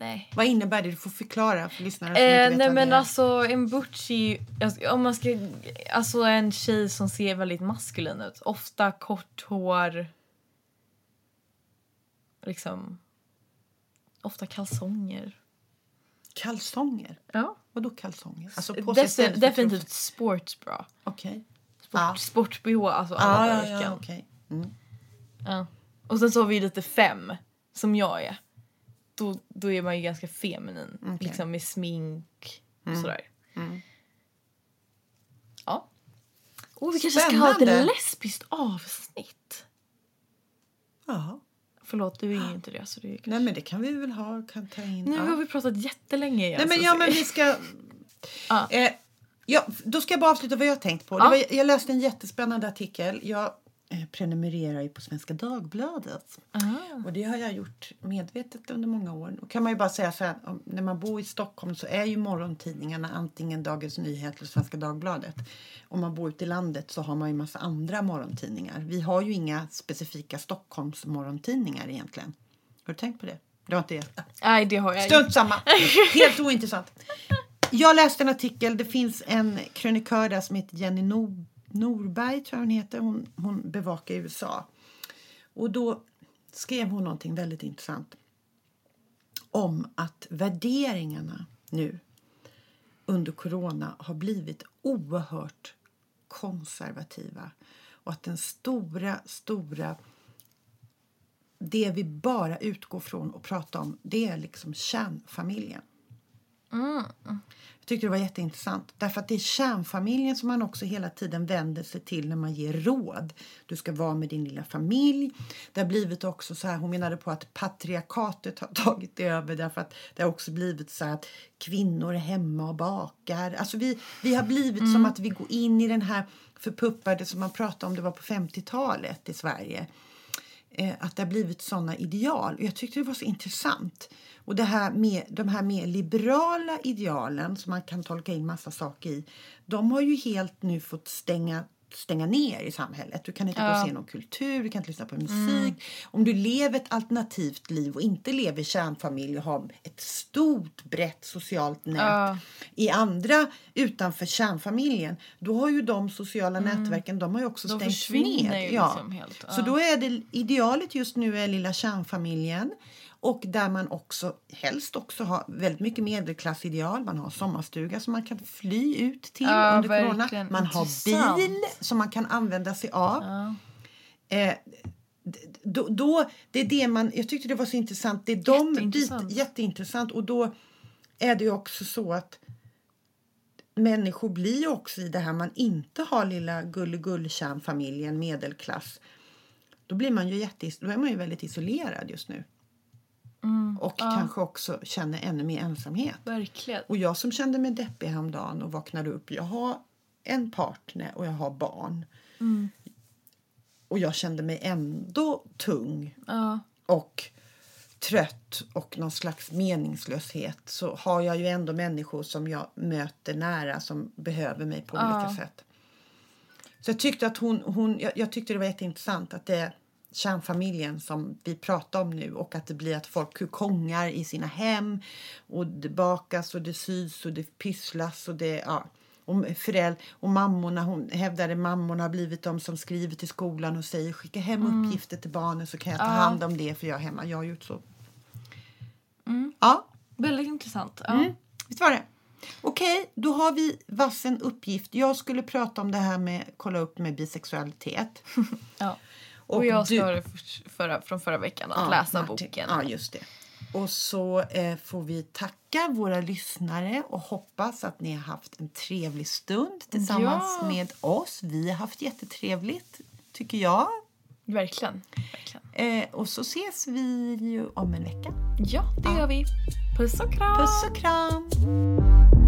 S1: Nej.
S2: Vad innebär det? Du får förklara för lyssnare som
S1: Eh,
S2: inte vet
S1: nej men
S2: är.
S1: alltså en butchie, alltså, om man ska, alltså en tjej som ser väldigt maskulin ut. Ofta kort hår. Liksom. Ofta kalsonger.
S2: Kalsonger?
S1: Ja.
S2: Vadå kalsonger? Alltså på sig själv för
S1: definitivt
S2: truff-
S1: sportsbra.
S2: Okej.
S1: Sport,
S2: Ja.
S1: Sport-bh, alltså alla
S2: Ah,
S1: dagar
S2: ja, ja, okej. Mm.
S1: Ja. Och sen så har vi ju lite fem, som jag är. Då, då är man ju ganska feminin.
S2: Okej.
S1: Liksom med smink och sådär.
S2: Mm.
S1: Ja. Oh, vi kanske ska ha ett lesbiskt avsnitt.
S2: Jaha.
S1: Förlåt, du är ju inte det. Så det är kanske...
S2: Nej men det kan vi väl ha, kan ta in.
S1: Nu
S2: ja.
S1: har vi pratat jättelänge igen.
S2: Nej men
S1: så
S2: ja men vi ska...
S1: Ja.
S2: Eh, ja, då ska jag bara avsluta vad jag har tänkt på. Det
S1: Ja.
S2: var, jag läste en jättespännande artikel. Jag prenumererar ju på Svenska Dagbladet.
S1: Aha.
S2: Och det har jag gjort medvetet under många år. Då kan man ju bara säga så här, om, när man bor i Stockholm så är ju morgontidningarna antingen Dagens Nyheter eller Svenska Dagbladet. Om man bor ute i landet så har man ju massa andra morgontidningar. Vi har ju inga specifika Stockholms morgontidningar egentligen. Har du tänkt på det? Det var inte det.
S1: Nej, det har jag
S2: Strunt samma. Helt ointressant. Jag läste en artikel. Det finns en krönikör där som heter Jenny Nor- Norberg. tror jag hon heter. Hon, hon bevakar USA. Och då skrev hon någonting väldigt intressant. Om att värderingarna nu under corona har blivit oerhört konservativa. Och att den stora, stora det vi bara utgår från och pratar om det är liksom kärnfamiljen. Mm tyckte det var jätteintressant. Därför att det är kärnfamiljen som man också hela tiden vänder sig till när man ger råd. Du ska vara med din lilla familj. Det har blivit också så här, hon menade på att patriarkatet har tagit över därför att det har också blivit så här att kvinnor är hemma och bakar. Alltså vi, vi har blivit som att vi går in i den här förpuppade som man pratade om det var på 50-talet i Sverige Eh, att det har blivit sådana ideal. Och jag tyckte det var så intressant. Och det här med, de här mer liberala idealen som man kan tolka in massa saker i. De har ju helt nu fått stänga stänga ner i samhället. Du kan inte gå
S1: Ja.
S2: och se någon kultur, du kan inte lyssna på musik. Om du lever ett alternativt liv och inte lever i kärnfamilj och har ett stort brett socialt nät
S1: Ja.
S2: i andra utanför kärnfamiljen, då har ju de sociala nätverken de har ju också
S1: De
S2: stängts ner.
S1: ju liksom helt.
S2: Så
S1: Ja.
S2: då är det idealet just nu är lilla kärnfamiljen och där man också helst också har väldigt mycket medelklassideal. Man har sommarstuga som man kan fly ut till
S1: Ja,
S2: under corona.
S1: verkligen.
S2: Man har bil som man kan använda sig av.
S1: Ja.
S2: Eh, då, då, det är det man, jag tyckte det var så intressant. Det är de
S1: Jätteintressant.
S2: bit, jätteintressant. Och då är det ju också så att människor blir också i det här man inte har lilla gulligullkärnfamiljen medelklass. Då blir man ju jätte, då är man ju väldigt isolerad just nu.
S1: Mm,
S2: Och
S1: ja.
S2: kanske också känner ännu mer ensamhet.
S1: Verkligen.
S2: Och jag som kände mig deppig häromdagen och vaknade upp. Jag har en partner och jag har barn.
S1: Mm.
S2: Och jag kände mig ändå tung
S1: Ja.
S2: och trött och någon slags meningslöshet så har jag ju ändå människor som jag möter nära som behöver mig på
S1: Ja.
S2: olika sätt. Så jag tyckte att hon, hon jag, jag tyckte det var jätteintressant att det kärnfamiljen som vi pratar om nu och att det blir att folk kukongar i sina hem och det bakas och det sys och det pysslas och det ja. Och föräldrar och mammorna, hon hävdade mammorna har blivit de som skriver till skolan och säger skicka hem uppgifter till barnen så kan jag ta
S1: Ja.
S2: hand om det för jag är hemma. Jag har gjort så.
S1: Mm.
S2: Ja,
S1: Väldigt intressant. Ja.
S2: Mm. visst var det? Okej, då har vi vassen uppgift. Jag skulle prata om det här med kolla upp med bisexualitet.
S1: Ja. Och, jag
S2: du-
S1: förra, från förra veckan, att
S2: Ja,
S1: läsa
S2: Martin.
S1: boken.
S2: Ja, just det. Och så eh, får vi tacka våra lyssnare och hoppas att ni har haft en trevlig stund tillsammans
S1: Ja.
S2: med oss. Vi har haft jättetrevligt, tycker jag.
S1: Verkligen. Verkligen.
S2: Eh, och så ses vi ju om en vecka.
S1: Ja, det
S2: Ja.
S1: gör vi. Puss och kram!
S2: Puss och kram!